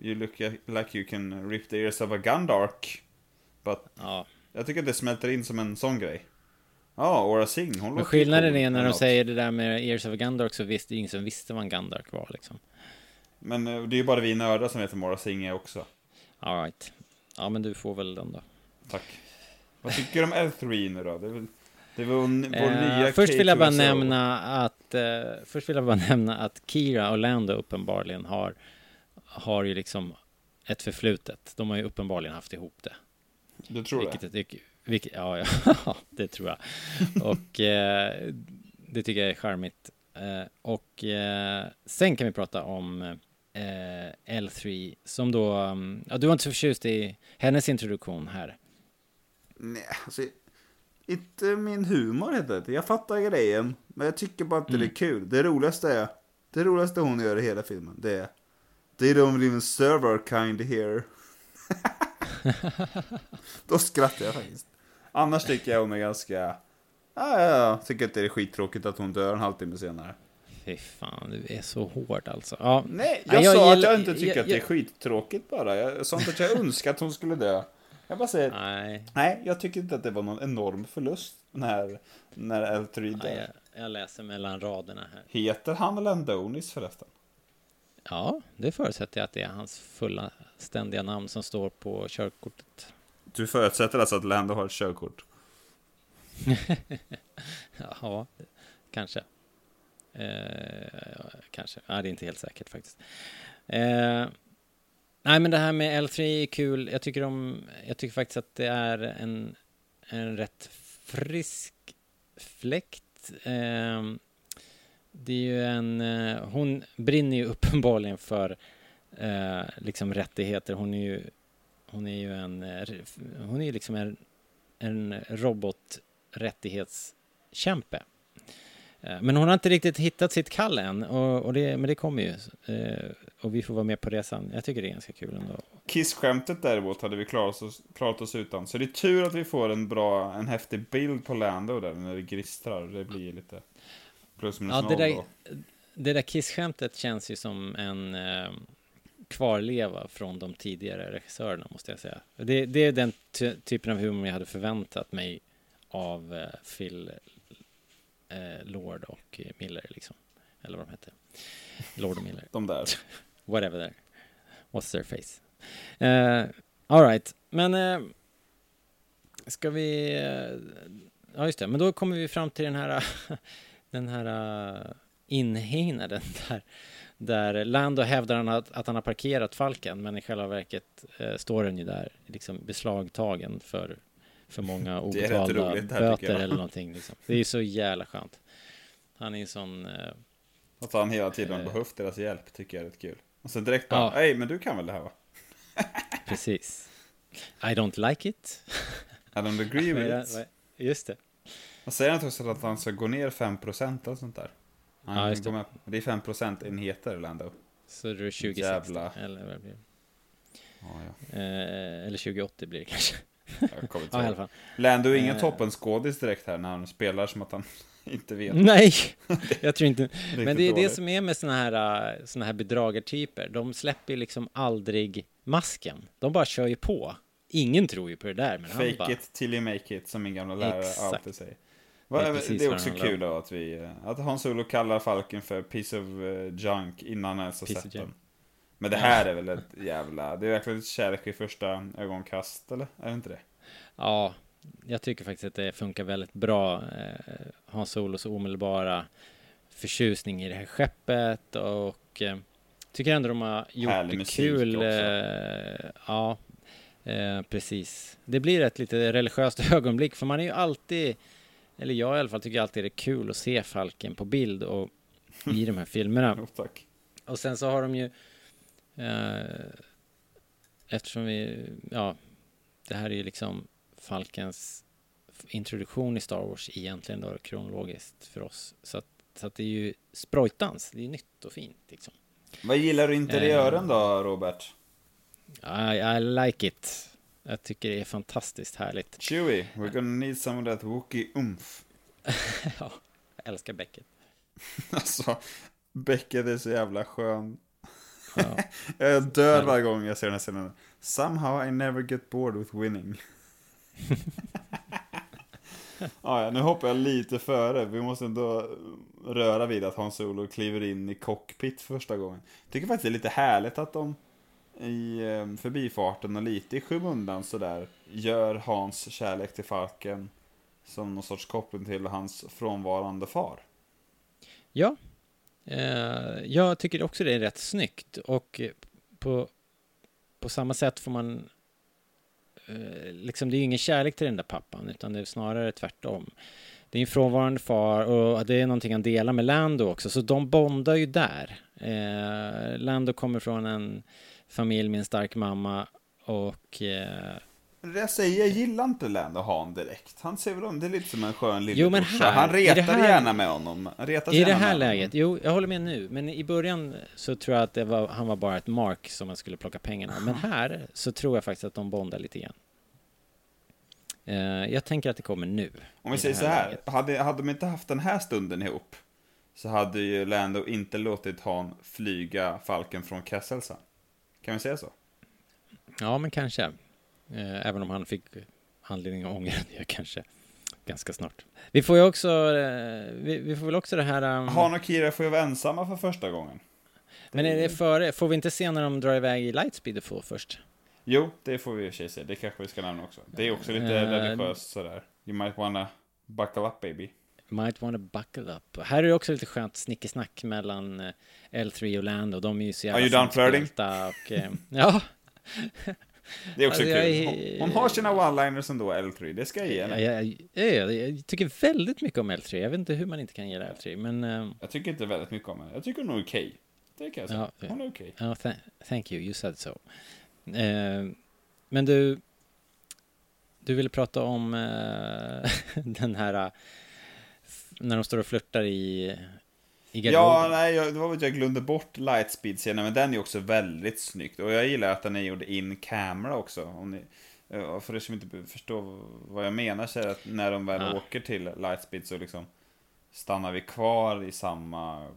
you look like you can rip the ears of a Gundark. But Ja. jag tycker att det smälter in som en sån grej. Ja, Aura Singh, hon Men skillnaden är när de säger det där med Ears of a Gundark så visste ingen som visste vad en Gundark var liksom. Men eh, det är ju bara vi nördar som vet vem Aura Singh är också. All right. Ja, men du får väl den då. Tack. Vad tycker du om L3 nu då? Det det väl vår, Eh, nya först vill jag bara K2SO. nämna att eh, Först vill jag bara <laughs> nämna att Kira och Lando uppenbarligen har Har ju liksom Ett förflutet. De har ju uppenbarligen haft ihop det. Du tror det? vilket jag tycker, vilket, ja, ja, <laughs> det tror jag. <laughs> Och eh, det tycker jag är charmigt. Eh, och eh, sen kan vi prata om eh, L3 som då, um, ja, du var inte så förtjust i hennes introduktion här. Nej, alltså, inte min humor heter det. Jag fattar grejen, men jag tycker bara inte det är kul. Det roligaste är, det roligaste hon gör i hela filmen, det är They don't even serve our kind here. <laughs> Då skrattar jag faktiskt. Annars tycker jag hon är ganska, ja, ja, ja, tycker att det är skittråkigt att hon dör en halvtimme senare. Fy fan, du är så hård alltså. Ja, Nej, jag, Nej, jag sa att gillar- jag inte tycker jag- att det är jag- skittråkigt bara. Jag sa inte att jag önskar att hon skulle dö. Jag bara säger, nej, nej, jag tycker inte att det var någon enorm förlust när, när L3 dör. nej jag, jag läser mellan raderna här. Heter han Landonis förresten? Ja, det förutsätter jag att det är hans fulla ständiga namn som står på körkortet. Du förutsätter alltså att Lando har ett körkort? <laughs> Ja, kanske. Eh, kanske. Ja, det är inte helt säkert faktiskt. Eh, nej, men det här med L3 är kul. Jag tycker, om, jag tycker faktiskt att det är en, en rätt frisk fläkt. Eh, det är ju en... Eh, hon brinner ju <laughs> uppenbarligen för eh, liksom rättigheter. Hon är ju, hon är ju en... Eh, hon är ju liksom en, en roboträttighetskämpe. Eh, Men hon har inte riktigt hittat sitt kall än, och, och det, men det kommer ju. Eh, och vi får vara med på resan. Jag tycker det är ganska kul ändå. Kiss-skämtet däremot hade vi klarat oss, klarat oss utan. Så det är tur att vi får en bra, en häftig bild på Lando där när det gristrar. Det blir lite plus minus Ja, noll det där, då. det där Kiss-skämtet känns ju som en eh, kvarleva från de tidigare regissörerna, måste jag säga. Det, det är den ty- typen av humor jag hade förväntat mig av eh, Phil eh, Lord och Miller, liksom. Eller vad de hette. Lord och Miller. De där. <laughs> Whatever there. What's their face? Uh, Alright, men eh, ska vi... eh, ja, just det. Men då kommer vi fram till den här, <laughs> den här uh, inhägnaden <laughs> där, där Lando hävdar han att, att han har parkerat Falken, men i själva verket eh, står den ju där, liksom beslagtagen för, för många <laughs> obetalda roligt böter eller någonting. Liksom. Det är ju så jävla skönt. Han är en sån... eh, Att han hela tiden har behövt deras hjälp tycker jag är rätt kul. Och sen direkt bara, Ja. hej men du kan väl det här va? <laughs> Precis. I don't like it. I don't agree with <laughs> it. Just det. Han säger inte också att han ska gå ner 5% eller sånt där? Han Ja, just det. med. Det är 5% enheter, Lando. Så det är 2060. Jävla. Eller vad det blir. Ja, ja. Eh, eller 2080 blir det kanske. Jag kommer inte Ja, ihåg. fall. Lando är ingen Eh. toppenskådis direkt här när han spelar som att han <laughs> inte vet. Nej, <laughs> jag tror inte. Men det är det dåligt. som är med såna här, äh, såna här bedragartyper. De släpper liksom aldrig masken. De bara kör ju på. Ingen tror ju på det där, men han Fake bara... it till you make it, som min gamla lärare Exakt. alltid säger. Det är Va- precis Det är också det kul då att vi, eh, att Hans Olo kallar Falken för piece of eh, junk innan han ens har sett den. Men det här är väl ett jävla, det är verkligen ett kärlek i första ögonkast, eller? Är det inte det? Ja, jag tycker faktiskt att det funkar väldigt bra. Eh, Hans Solos omedelbara förtjusning i det här skeppet och eh, tycker ändå de har gjort Härlig det kul. också. Eh, ja, eh, precis. Det blir ett lite religiöst <laughs> ögonblick för man är ju alltid, eller jag i alla fall tycker alltid det är kul att se Falken på bild och i de här filmerna. <laughs> Tack. Och sen så har de ju eh, Eftersom vi, ja Det här är ju liksom Falkens introduktion i Star Wars egentligen då kronologiskt för oss. Så att, så att det är ju sprojtans, det är nytt och fint liksom. Vad gillar du interiören Eh. då, Robert? I, I like it. Jag tycker det är fantastiskt härligt. Chewie, we're gonna need some of that Wookie umf. <laughs> ja, jag älskar Beckett. <laughs> Alltså, Beckett är så jävla skön. Ja. <laughs> jag dör varje gång jag ser den här scenen. Somehow I never get bored with winning. <laughs> ah, ja, nu hoppar jag lite före. Vi måste ändå röra vid att Hans Solo kliver in i cockpit första gången. Tycker faktiskt det är lite härligt att de i eh, förbifarten och lite i skymundan sådär gör Hans kärlek till Falken som någon sorts koppling till hans frånvarande far. Ja, eh, jag tycker också det är rätt snyggt och på, på samma sätt får man Eh, liksom det är ju ingen kärlek till den där pappan utan det är snarare tvärtom. Det är en frånvarande far och det är någonting han delar med Lando också så de bondar ju där. Eh, Lando kommer från en familj med en stark mamma och eh, det jag säger, jag gillar inte Lando Han direkt. Han ser väl om det är lite som en skön lillebrorsa. här- Han retar här- gärna med honom. Retar I det här läget, honom. jo, jag håller med nu, men i början så tror jag att var, han var bara ett mark som man skulle plocka pengarna. Men här så tror jag faktiskt att de bondar lite grann. Eh, jag tänker att det kommer nu. Om vi säger det så här, läget. hade, hade de inte haft den här stunden ihop så hade ju Lando inte låtit Han flyga Falken från Kesselsa. Kan vi säga så? Ja, men kanske. Eh, även om han fick anledning att ångra det <laughs> kanske ganska snart. Vi får ju också, eh, vi, vi får väl också det här... um, Han och Kira får ju vara ensamma för första gången. men är det före, får vi inte se när de drar iväg i Lightspeed Full först? Jo, det får vi i och för sig se. Det kanske vi ska nämna också. Det är också lite Eh, religiöst sådär. You might wanna buckle up baby. Might wanna buckle up. Här är det också lite skönt snickesnack mellan eh, L3 och Lando. De är ju så jävla Are you done flirting? och... <laughs> ja. Det är också Alltså, kul. Hon, hon har sina one-liners ändå, L3. Det ska jag ge henne. Jag, jag, jag, tycker väldigt mycket om L3. Jag vet inte hur man inte kan gilla L3, men... eh, Jag tycker inte väldigt mycket om henne. Jag tycker hon är okej. Det kan jag säga. Ja, Hon är okej. Ja, th thank you, you said so. Eh, men du, du ville prata om eh, <laughs> den här, eh, när de står och flörtar i, i Ja, nej, jag, det var väl att jag glömde bort Lightspeed-scenen, men den är också väldigt snyggt. Och jag gillar att den är gjord in camera också. Om ni, för er som inte förstår vad jag menar så är det att när de väl Ah. åker till Lightspeed så liksom stannar vi kvar i samma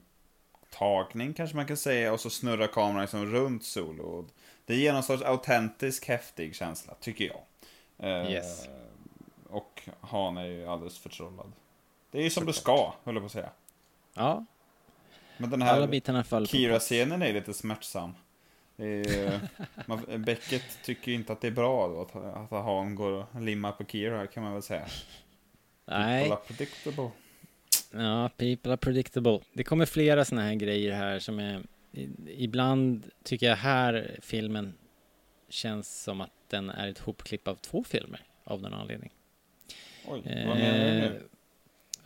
tagning kanske man kan säga och så snurrar kameran liksom runt Solo. Och Det ger någon sorts autentisk, häftig känsla, tycker jag. Eh, Yes. Och Han är ju alldeles förtrollad. Det är ju som det ska, höll jag på att säga. Ja, Men den här. Kira-scenen är lite smärtsam. Ju- man, Beckett tycker ju inte att det är bra då, att, att Han går och limmar på Kira kan man väl säga. Nej, Kolla predictable. ja, people are predictable. Det kommer flera sådana här grejer här som är... Ibland tycker jag här filmen känns som att den är ett hopklipp av två filmer av någon anledning. Oj, vad menar du Eh, nu?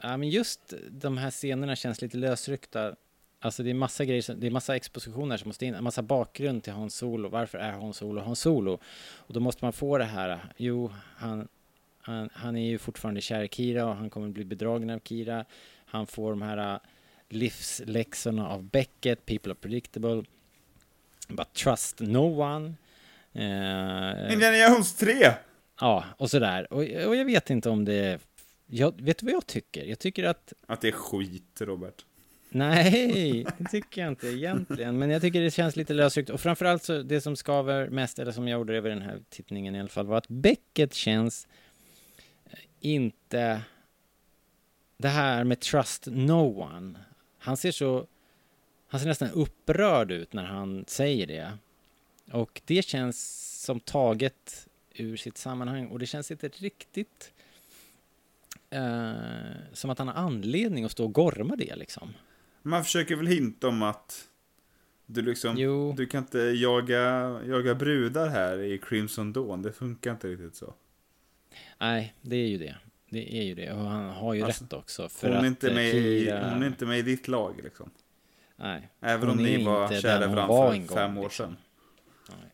Ja, men just de här scenerna känns lite lösryckta. Alltså det är massa grejer, som- det är massa expositioner som måste in, en massa bakgrund till Hans Solo. Varför är Hans Solo Hans Solo? Och då måste man få det här, jo, han, han, han är ju fortfarande kär i Kira och han kommer bli bedragen av Kira. Han får de här äh, livsläxorna av Beckett, People are predictable, but trust no one. Eh, Indiana Jones 3! ja, och sådär. Och, och jag vet inte om det... Jag, vet du vad jag tycker? Jag tycker att Att det är skit, Robert. Nej, <laughs> det tycker jag inte egentligen. Men jag tycker det känns lite lösryckt. Och framförallt så det som skaver mest, eller som jag gjorde över den här tittningen i alla fall, var att Beckett känns eh, inte... Det här med trust no one. Han ser så... Han ser nästan upprörd ut när han säger det. Och det känns som taget ur sitt sammanhang. Och det känns inte riktigt eh, som att han har anledning att stå och gorma det liksom. Man försöker väl hinta om att du liksom, Jo. du kan inte jaga, jaga brudar här i Crimson Dawn. Det funkar inte riktigt så. Nej, det är ju det. Det är ju det. Och han har ju Alltså, rätt också. För Hon är, att inte eh, med i, hon är inte med i ditt lag liksom. Nej. Även Hon om ni var kära varandra var för fem år liksom. sedan. Nej.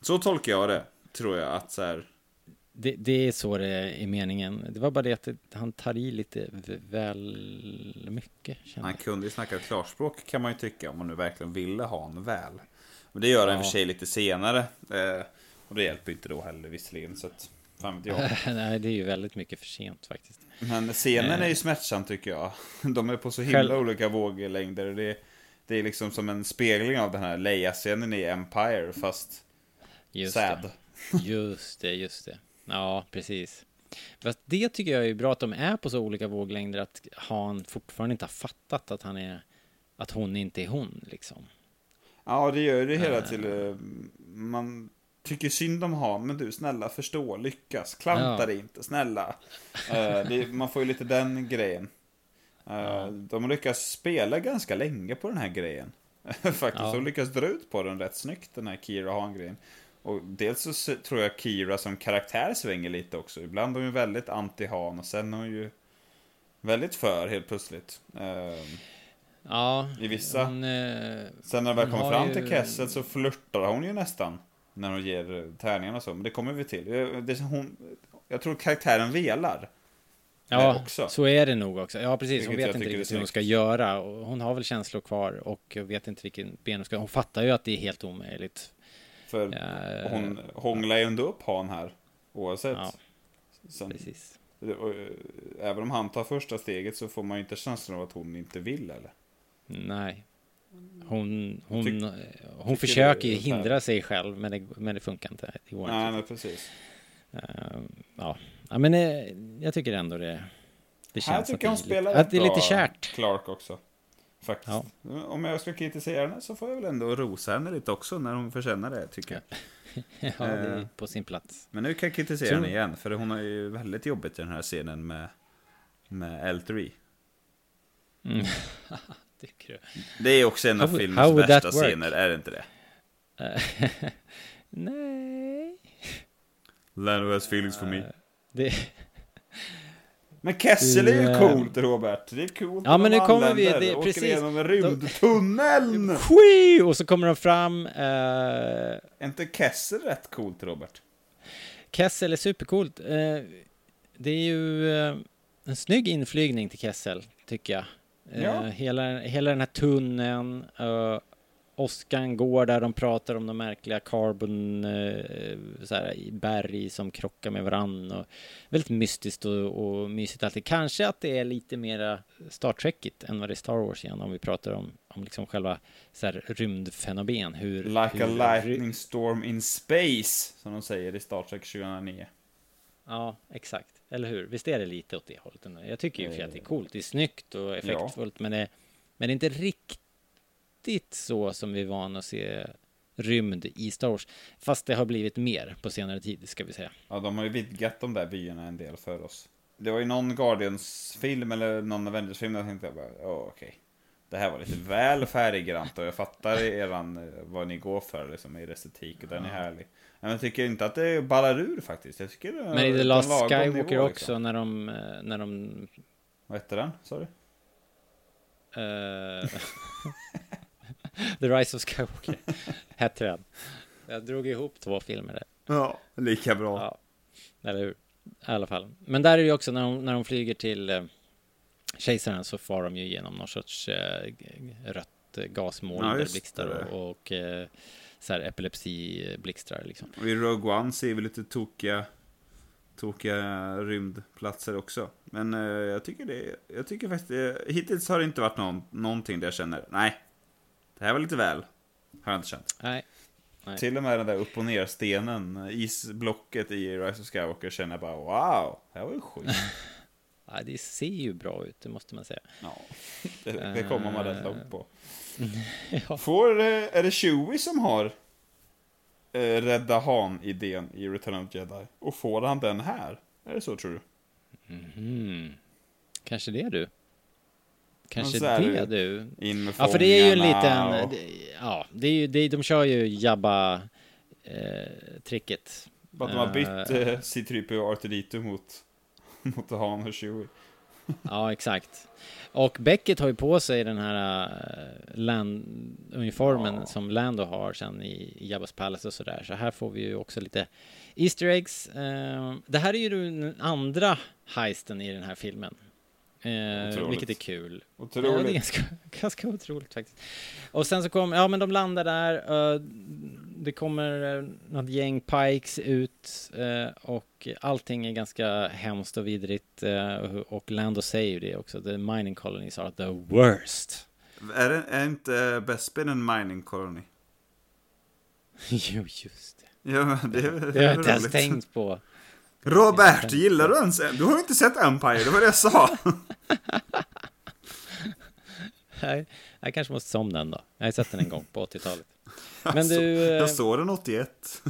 Så tolkar jag det, tror jag. Att så här, Det, det är så det är meningen. Det var bara det att han tar i lite väl mycket. Känner han kunde ju snacka klarspråk kan man ju tycka om man nu verkligen ville ha honom väl. Men det gör han och för Ja. sig lite senare. Eh, och det hjälper inte då heller visserligen. Så att, fan vet jag. <laughs> Nej, det är ju väldigt mycket för sent faktiskt. Men scenen är ju Eh. smärtsam tycker jag. <laughs> De är på så himla Själv- olika våglängder. Det, det är liksom som en spegling av den här Leia-scenen i Empire, fast Just sad. Det. Just det, just det. Ja, precis. Fast det tycker jag är bra att de är på så olika våglängder att han fortfarande inte har fattat att han är att hon inte är hon liksom. Ja, det gör det hela Eh. till... eh, Man tycker synd om Han, men du snälla förstå, lyckas, klanta Ja. dig inte, snälla. Eh, det, man får ju lite den grejen. De lyckas spela ganska länge på den här grejen. <laughs> Faktiskt, Ja. de lyckas dra ut på den rätt snyggt, den här Kira Han-grejen. Och dels så tror jag Kira som karaktär svänger lite också. Ibland är hon ju väldigt anti-Han och sen är hon ju väldigt för helt plötsligt. Eh, Ja, I vissa. Hon, eh, Sen när det väl kommer fram ju- till Kessel så flörtar hon ju nästan. När hon ger eh, tärningarna och så, men det kommer vi till. Jag, det, hon, jag tror karaktären velar. Ja, eh, också. så är det nog också. Ja, precis. Hon vet inte riktigt hur hon ska göra. Och hon har väl känslor kvar och vet inte vilken ben hon ska... Hon fattar ju att det är helt omöjligt. För Eh, hon hånglar ju ändå upp han här. Oavsett. Ja, Sen, precis. och, eh, även om han tar första steget så får man ju inte känslan av att hon inte vill eller? Nej. Hon, hon, Tyck- hon, hon försöker ju här- hindra sig själv, men det, men det funkar inte. Det går Nej, inte. men precis. Eh, ja. ja, men eh, jag tycker ändå det... Det Här känns tycker att, hon det spelar lite, att det är lite kärt. Clark också. Faktiskt. Ja. Om jag ska kritisera henne så får jag väl ändå rosa henne lite också när hon förtjänar det, tycker jag. <laughs> ja, det är Eh. på sin plats. Men nu kan jag kritisera henne igen, för hon har ju väldigt jobbigt i den här scenen med, med L3. Mm. <laughs> tycker du? Det är också en av How filmens how värsta scener, är det inte det? <laughs> Nej. Lando has feelings for me. Det, Men Kessel är ju Eh. coolt, Robert. Det är coolt Ja, men nu kommer vi- det- åker precis. igenom en rymdtunneln! Och så kommer de fram. Eh, Är inte Kessel rätt coolt, Robert? Kessel är supercoolt. Eh, det är ju eh, en snygg inflygning till Kessel, tycker jag. Eh, Ja. hela, hela den här tunneln. Oskan går där de pratar om de märkliga carbon eh, så här, berg som krockar med varann. Och väldigt mystiskt och, och mysigt alltid. Kanske att det är lite mera Star Trekigt än vad det är Star Wars igen om vi pratar om, om liksom själva så här, rymdfenomen. Hur, Like a hur, lightning storm in space, som de säger i Star Trek 2009. Ja, exakt. Eller hur? Visst är det lite åt det hållet. Jag tycker ju för att det är coolt. Det är snyggt och effektfullt, men, det, men det är inte riktigt så som vi är vana att se rymd i Star Wars. Fast det har blivit mer på senare tid, ska vi säga. Ja, de har ju vidgat de där byarna en del för oss. Det var ju någon Guardians-film eller någon Avengers-film där jag tänkte jag bara, ja okej. Det här var lite väl färggrant och jag fattar eran, eh, vad ni går för liksom, er estetik och den är härlig. Men jag tycker inte att det ballar ur faktiskt. Jag tycker det Men i The Last Skywalker nivå, också, liksom. när de, eh, när de... Vad hette den? Sa <laughs> du? <laughs> Eh, The Rise of Skywalker hette den. Jag drog ihop två filmer där. Ja, lika bra. Ja, eller hur? I alla fall. Men där är det ju också när de, när de flyger till eh, kejsaren så far de ju igenom någon sorts eh, rött eh, gasmoln Ja, där blixtar och, och eh, så här epilepsiblixtrar liksom. Och i Rogue One ser vi lite tokiga, tokiga rymdplatser också. Men eh, jag tycker det, jag tycker faktiskt det, hittills har det inte varit någon, någonting där jag känner, nej, det här var lite väl. Har jag inte känt. Nej. Nej. Till och med den där upp och ner stenen, isblocket i Rise of Skywalker känner jag bara, wow, det här var ju sjukt. <laughs> Ja, det ser ju bra ut, det måste man säga. Ja, det, det kommer man rätt långt på. <laughs> Ja. Får, eh, är det Chewie som har eh, rädda Han-idén i Return of Jedi? Och får han den här? Är det så tror du? Mhm. Kanske det du. Kanske det du. In med Ja, för det är ju en liten... och- Ja, det är ju, det, de kör ju Jabba eh, tricket. Bara att de har bytt Eh, eh, C-3PO och R2D2 mot, <laughs> mot Han och Chewie. Ja, exakt. Och Beckett har ju på sig den här uh, land-uniformen Ja. som Lando har sen i, i Jabba's Palace och sådär. Så här får vi ju också lite Easter eggs. Eh, det här är ju den andra heisten i den här filmen. Eh, vilket är kul. Otroligt. Ja, det är ganska, <laughs> ganska otroligt faktiskt. Och sen så kommer, ja men de landar där, eh, det kommer uh, något gäng pikes ut eh, och allting är ganska hemskt och vidrigt eh, och- Lando säger ju det också, the mining colonies are the worst. Är, det, är inte Bespin en mining colony? <laughs> jo, just det. Ja, det, det, Det har jag inte ens tänkt på. Robert, gillar du ens Du har ju inte sett Empire, det var det jag sa. <laughs> Jag, jag kanske måste se om den då. Jag har sett den en gång på 80-talet. <laughs> Men Alltså, du... eh, Jag såg den 81.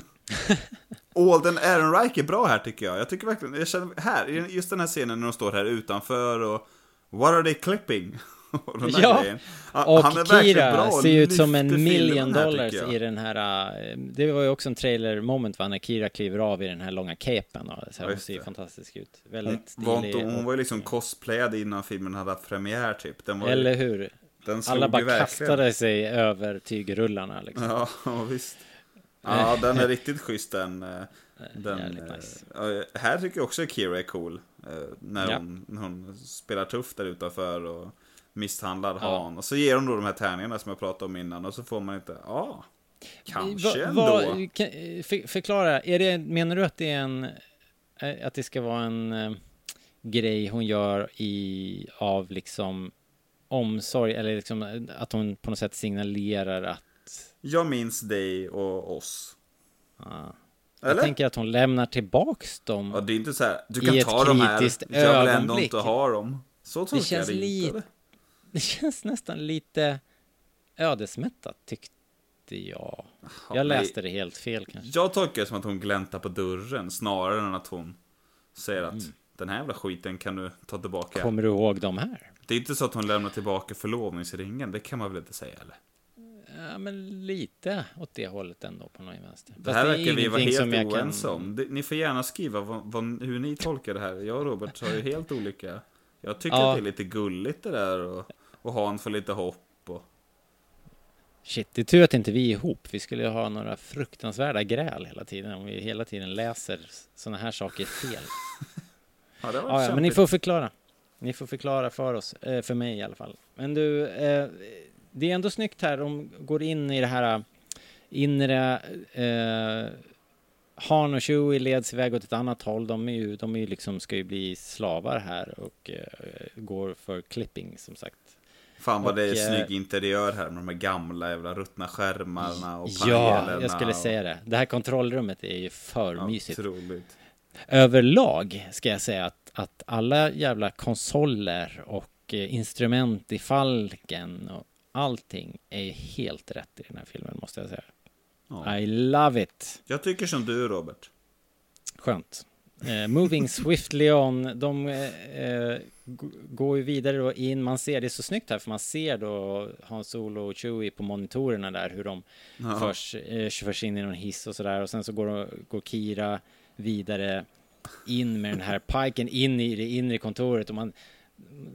<laughs> Alden Ehrenreich är bra här tycker jag. Jag tycker verkligen, jag känner här, just den här scenen när de står här utanför och What are they clipping? <laughs> Och den Ja, grejen. Han- och han är Kira bra ser ut som en million här, dollars jag. i den här... eh, Det var ju också en trailer moment va, när Kira kliver av i den här långa capen. Och så här, hon ser ju fantastisk ut. Hon Väldigt var, stilig. inte, hon var ju liksom cosplayad innan filmen hade premiär typ. Den var Eller hur? Den Alla bara kastade sig över tygrullarna liksom. Ja, visst. Ja, den är <laughs> riktigt schysst den. eh, den eh, nice. ja, här tycker jag också Kira är cool. När Ja. hon, när hon spelar tuff där utanför och misshandlar Ja. Han. Och så ger hon då de här tärningarna som jag pratade om innan. Och så får man inte, ja, kanske Va- ändå. vad- kan- för, förklara, är det, menar du att det är en... eh, Att det ska vara en eh, grej hon gör i, av liksom omsorg, eller liksom eh, att hon på något sätt signalerar att... Jag minns dig och oss. Eller? Jag tänker att hon lämnar tillbaks dem. Ja, det är inte så här, du kan ta de här, jag vill ändå ögonblick. inte ha dem. Så tolkar jag det inte. eller? <laughs> Det känns nästan lite ödesmättat tyckte jag. Ja, Jag nej. läste det helt fel kanske. Jag tolkar det som att hon gläntar på dörren snarare än att hon säger att den här jävla skiten kan du ta tillbaka. Mm. Kommer du ihåg de här? Det är inte så att hon lämnar tillbaka förlovningsringen, det kan man väl inte säga eller? Ja, men lite åt det hållet ändå på någon vänster. Det här är verkar vi vara helt jag kan- oense om. Ni får gärna skriva vad, vad, hur ni tolkar det här. Jag och Robert har ju helt olika. Jag tycker Ja. att det är lite gulligt det där och, och ha en för lite hopp. Och, Shit, det är tur att inte vi är ihop. Vi skulle ha några fruktansvärda gräl hela tiden om vi hela tiden läser sådana här saker fel. <laughs> ja, det var Ja, ja, men ni får förklara. Ni får förklara för oss, eh, för mig i alla fall. Men du, eh, det är ändå snyggt här. De går in i det här eh, inre... Eh, Han och Chewie leds iväg åt ett annat håll. De är ju, de är ju liksom, ska ju bli slavar här och eh, går för clipping som sagt. Fan vad det är och, eh, snygg interiör här med de här gamla jävla ruttna skärmarna och Ja, panelerna. jag skulle och, säga det. Det här kontrollrummet är ju för ja, mysigt. Otroligt. Överlag ska jag säga att, att alla jävla konsoler och eh, instrument i falken och allting är helt rätt i den här filmen måste jag säga. Ja. I love it. Jag tycker som du Robert. Skönt. Eh, moving swiftly on. De eh, går ju vidare då in. Man ser det är så snyggt här för man ser då Hans Solo och Chewie på monitorerna där hur de Ja. förs, eh, förs in i någon hiss och sådär och sen så går, går Kira vidare in med den här piken in i det inre kontoret och man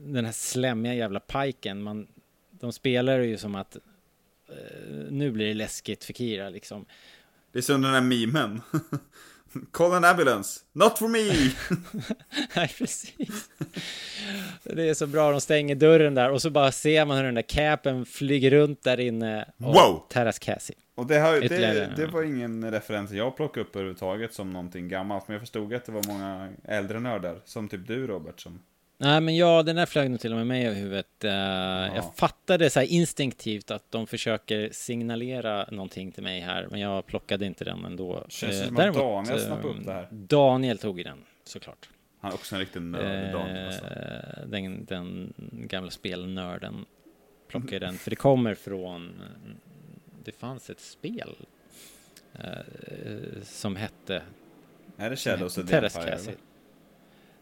den här slämmiga jävla piken man de spelar ju som att eh, nu blir det läskigt för Kira liksom. Det är som den här memen. <laughs> Call an ambulance, not for me! <laughs> Nej, precis. Det är så bra, de stänger dörren där och så bara ser man hur den där capen flyger runt där inne och Wow! Terras Cassie. Och det, har, det, det var ingen referens jag plockade upp överhuvudtaget som någonting gammalt. Men jag förstod att det var många äldre nördar, som typ du Robert, som... Nej, men ja, den där flög nog till och med mig över huvudet. Eh, Jag fattade så instinktivt att de försöker signalera någonting till mig här, men jag plockade inte den ändå. Känns Eh, som att däremot, Daniel eh, snappade upp det här. Daniel tog i den, såklart. Han är också en riktig nörd, Daniel. Alltså. Den, den gamla spelnörden plockade den, för det kommer från... Det fanns ett spel som hette... Är det Shadows of the Empire?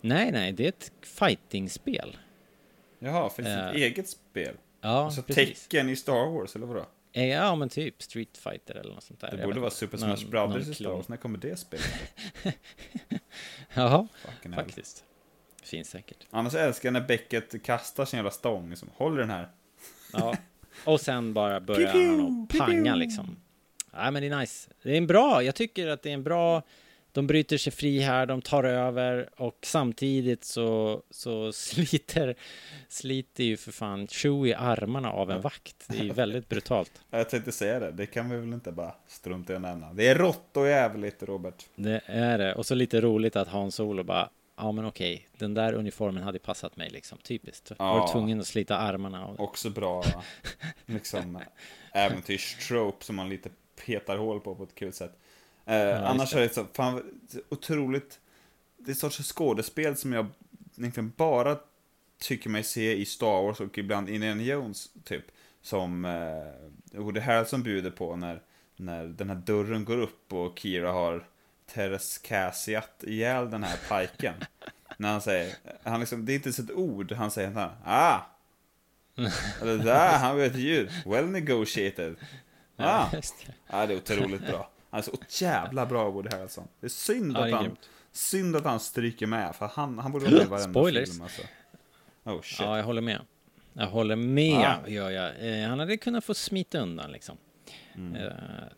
Nej, nej, det är ett fightingspel. Jaha, finns det ett Eh, eget spel? Ja, alltså precis. tecken i Star Wars, eller vadå? Eh, Ja, men typ Street Fighter eller något sånt där. Det borde vara. Super Någon- Smash Brothers någon i Star. Wars. När kommer det spelet? <laughs> Jaha, Fucking hell. faktiskt. Finns säkert. Annars älskar jag när Beckett kastar sin jävla stång. Som, Håller den här. Ja. Och sen bara börjar han att panga liksom. Ja, men det är nice. Det är en bra, jag tycker att det är en bra, de bryter sig fri här, de tar över och samtidigt så, så <laughs> sliter, sliter ju för fan Chewie armarna av en vakt. Det är ju väldigt brutalt. <laughs> Jag tänkte säga det. Det kan vi väl inte bara strunta i att nämna. Det är rått och jävligt, Robert. Det är det. Och så lite roligt att Han Solo bara, ja men okej, den där uniformen hade passat mig liksom, typiskt. Ja. Var tvungen att slita armarna av. Också bra, <laughs> liksom, äventyrstrope som man lite petar hål på på ett kul sätt. Eh, just annars det. är det så, fan, otroligt, det är sorts skådespel som jag egentligen bara tycker mig se i Star Wars och ibland Indiana Jones, typ. Som eh, Woody Harrelson bjuder på när, när den här dörren går upp och Kira har Teres Cassiat ihjäl den här piken. <laughs> när han säger, han liksom, det är inte ens ett ord, han säger så här, ah! Eller där, han vet ju. Well negotiated. <laughs> Ah. Ja, det. Ja, det är otroligt bra. Han är så jävla bra, Woody Harrelson. Det är synd Ja, att han... Synd att han stryker med, för han, han borde vara med i varenda Spoilers. film alltså. Oh shit. Ja, jag håller med. Jag håller med, Ah. gör jag. Eh, han hade kunnat få smita undan liksom. Mm. Eh,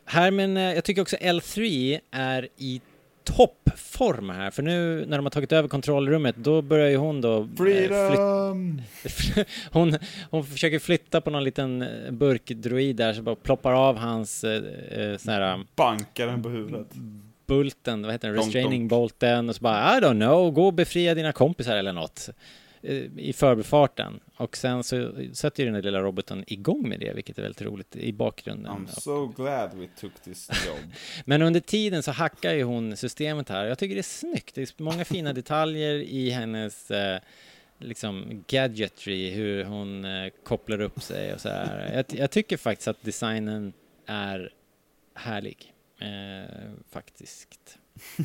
här, men eh, jag tycker också L3 är i toppform här, för nu när de har tagit över kontrollrummet, då börjar ju hon då... eh, Freedom! <laughs> hon, hon försöker flytta på någon liten eh, burkdroid där, så bara ploppar av hans eh, eh, sån här Bankar den på huvudet. bulten, vad heter den, Donk, restraining donk. bolten och så bara I don't know, gå och befria dina kompisar eller något i förbifarten. Och sen så sätter ju den där lilla roboten igång med det, vilket är väldigt roligt i bakgrunden. I'm so glad we took this job. <laughs> Men under tiden så hackar ju hon systemet här. Jag tycker det är snyggt. Det är många fina detaljer i hennes eh, liksom gadgetry, hur hon eh, kopplar upp sig och så här. Jag, jag tycker faktiskt att designen är härlig. Eh, faktiskt. <laughs>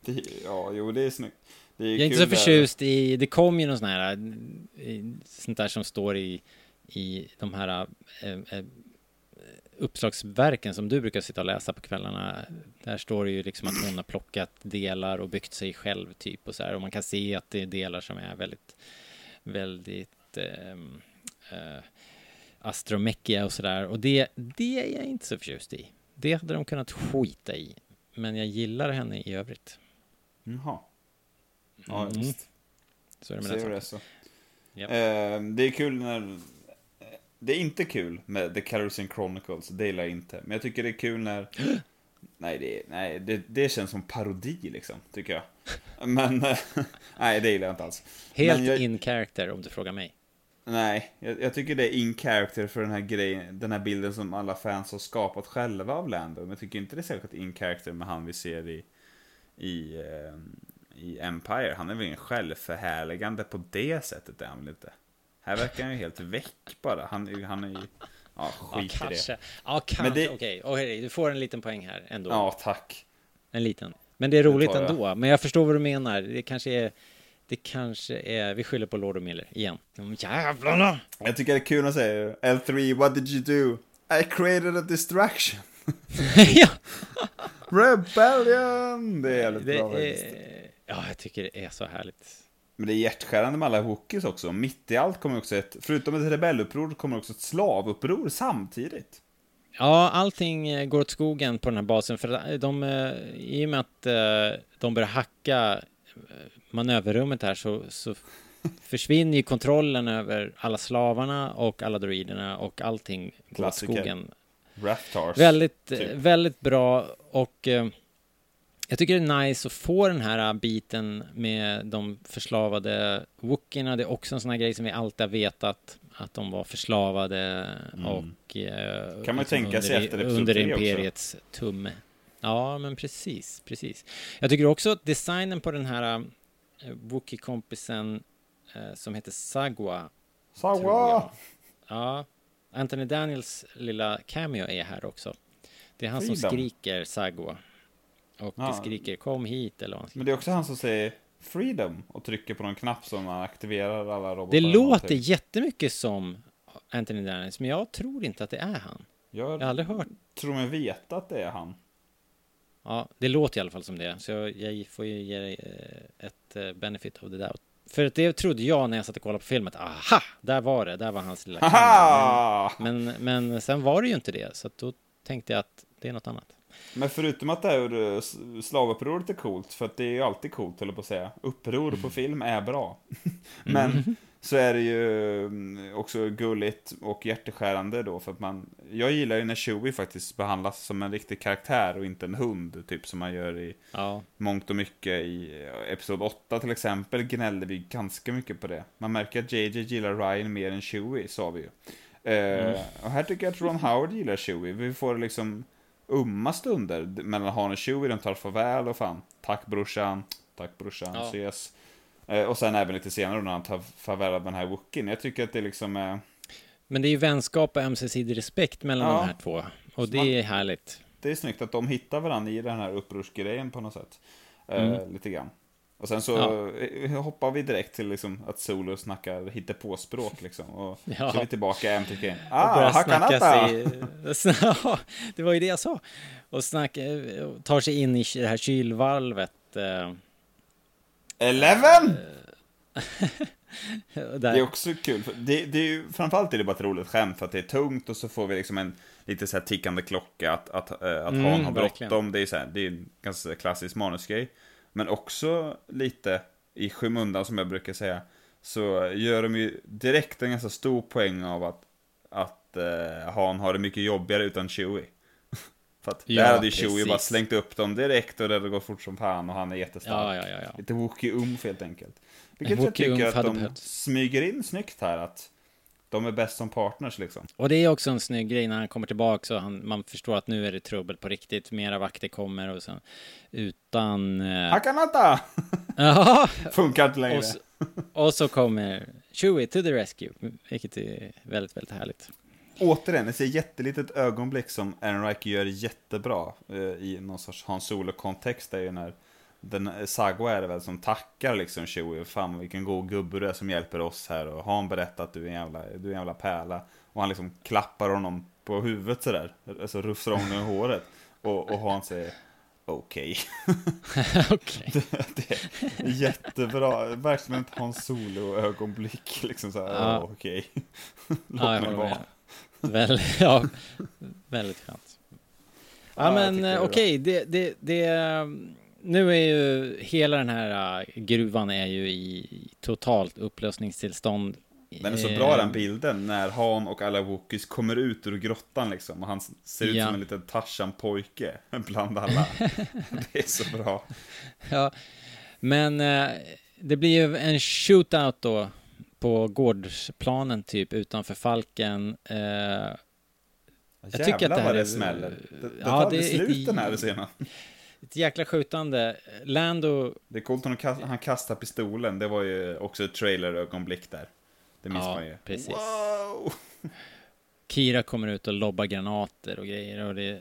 Det, ja, jo, det är snyggt. Det är Jag är inte så där. förtjust i, det kom ju någon sån här, eh, sånt där som står i, i de här eh, uppslagsverken som du brukar sitta och läsa på kvällarna. Där står det ju liksom att hon har plockat delar och byggt sig själv typ och så här. Och man kan se att det är delar som är väldigt, väldigt eh, eh, astromekiga och sådär. Och det, det är jag inte så förtjust i. Det hade de kunnat skita i. Men jag gillar henne i övrigt. Jaha. Ja, Mm. visst. Så är det med den saken. så. Japp. Eh, det är kul när... Det är inte kul med The Calrissian Chronicles, det gillar jag inte. Men jag tycker det är kul när... <gasps> nej, det, nej det, det känns som parodi liksom, tycker jag. Men, <laughs> nej det gillar jag inte alls. Helt jag, in character om du frågar mig. Nej, jag, jag tycker det är in character för den här grejen, den här bilden som alla fans har skapat själva av Lando. Men jag tycker inte det är särskilt in character med han vi ser i, i, eh, i Empire. Han är väl ingen självförhärligande på det sättet är han väl inte. Här verkar han ju helt väck bara. Han, är ju- han är ju, ja Ja, skit i kanske. det. Ja, kanske. Men det- Okej, okej, du får en liten poäng här ändå. Ja, tack. En liten. Men det är roligt ändå. Men jag förstår vad du menar. Det kanske är... Det kanske är... Vi skyller på Lord och Miller igen. De jävlarna! Jag tycker det är kul att säga L3, what did you do? I created a distraction. <laughs> ja! <laughs> Rebellion! Det är jävligt Det bra faktiskt. Ja, jag tycker det är så härligt. Men det är hjärtskärande med alla Wookiees också. Mitt i allt kommer också ett, förutom ett rebelluppror, kommer också ett slavuppror samtidigt. Ja, allting eh, går åt skogen på den här basen för de, eh, i och med att eh, de börjar hacka manöverrummet här så, så <laughs> försvinner ju kontrollen över alla slavarna och alla droiderna och allting går åt skogen. Raftars. Väldigt, typ. väldigt bra och jag tycker det är nice att få den här eh, biten med de förslavade wookierna. Det är också en sån här grej som vi alltid har vetat att de var förslavade och eh, Mm. Kan man ju tänka sig efter under tre också. imperiets tumme. Ja, men precis, precis. Jag tycker också att designen på den här eh, Wookie-kompisen eh, som heter Sagwa. Sawa! Ja, Anthony Daniels lilla cameo är här också. Det är han som Freedom. skriker Sagwa. Och Ja. skriker kom hit eller vad. Men det är också han som säger Freedom och trycker på någon knapp som aktiverar alla robotar. Det låter jättemycket som Anthony Daniels, men jag tror inte att det är han. Jag Jag har aldrig hört. tror mig veta att det är han. Ja, det låter i alla fall som det. Så jag, jag får ju ge dig eh, ett eh, benefit of the doubt. För att det trodde jag när jag satt och kollade på filmen. Aha, där var det. Där var hans lilla. Haha! Men, men, men sen var det ju inte det. Så då tänkte jag att det är något annat. Men förutom att det här slavupproret är coolt, för att det är ju alltid coolt, höll jag på att säga. Uppror på film är bra. <laughs> Men så är det ju mm, också gulligt och hjärteskärande då, för att man... Jag gillar ju när Chewie faktiskt behandlas som en riktig karaktär och inte en hund, typ som man gör i Ja, mångt och mycket i eh, Episod 8 till exempel gnällde vi ganska mycket på det. Man märker att JJ gillar Ryan mer än Chewie, sa vi ju. Eh, Och här tycker jag att Ron Howard gillar Chewie. Vi får liksom umma stunder mellan han och Chewie. De tar farväl och fan, tack brorsan, tack brorsan, Ja. ses. Eh, Och sen även lite senare när han tar farväl av den här Wookien. Jag tycker att det liksom är... men det är ju vänskap och ömsesidig respekt mellan Ja. de här två. Och det man- är härligt. Det är snyggt att de hittar varandra i den här upprorsgrejen på något sätt. Eh, Lite grann. Och sen så Ja. eh, hoppar vi direkt till liksom att Solo snackar hittepåspråk liksom. Och Ja. så är vi tillbaka i MTK. Ah, Hakanata! sig... <laughs> Det var ju det jag sa. Och snacka, tar sig in i det här kylvalvet. eh, Eleven! <laughs> Det är också kul. Det, det är ju, framförallt är det bara ett roligt skämt för att det är tungt och så får vi liksom en lite så här tickande klocka att, att, eh, att Mm, Han har bråttom. Det är, så här, det är en ganska klassisk manusgrej. Men också lite i skymundan som jag brukar säga. Så gör de ju direkt en ganska stor poäng av att, att eh, Han har det mycket jobbigare utan Chewie. <laughs> För att Ja, där hade ju Chewie bara slängt upp dem direkt och det hade gått fort som fan och han är jättestark. Ja, ja. Lite Wookie-umf helt enkelt. Vilket jag tycker att de smyger in snyggt här att de är bäst som partners liksom. Och det är också en snygg grej när han kommer tillbaka så han, man förstår att nu är det trubbel på riktigt. Mera vakter kommer och sen utan... Eh, Hakanata! <laughs> ja, Funkar inte längre. och, så, och så kommer Chewie to the rescue, vilket är väldigt, väldigt härligt. Återigen, ett jättelitet ögonblick som Aaron Riker gör jättebra eh, i någon sorts Hans Solo-kontext. Det är ju när den, Sagwa är det väl som tackar liksom Chewie. Fan vilken god gubbe du är som hjälper oss här. Och har han berättat att du är en jävla, du är en jävla pärla. Och han liksom klappar honom på huvudet sådär. Alltså rufsar honom i håret. Och, och han säger okej. <laughs> Okej. <laughs> det är jättebra. Verkligen ett Hans Solo-ögonblick. Liksom såhär, Ja. <laughs> ja. okej. Ja, Låt jag mig vara. Väldigt, ja, väldigt skönt. Ja, Ja, men det eh, okej, det, det, det, nu är ju hela den här eh, gruvan är ju i totalt upplösningstillstånd. Den är så Eh, bra den bilden när Han och alla Wookiees kommer ut ur grottan liksom och han ser ut Ja. som en liten Tarzan-pojke <laughs> bland alla. <laughs> det är så bra. Ja, men eh, det blir ju en shootout då på gårdsplanen typ utanför Falken. Eh, Jag tycker att det här vad är- det smäller. Det, det Ja, tar det är slut den här scenen. Ett jäkla skjutande. Lando, Det är coolt när han kastar, pistolen. Det var ju också ett trailer-ögonblick där. Det minns Ja, man ju. precis. Wow! <laughs> Kira kommer ut och lobbar granater och grejer och det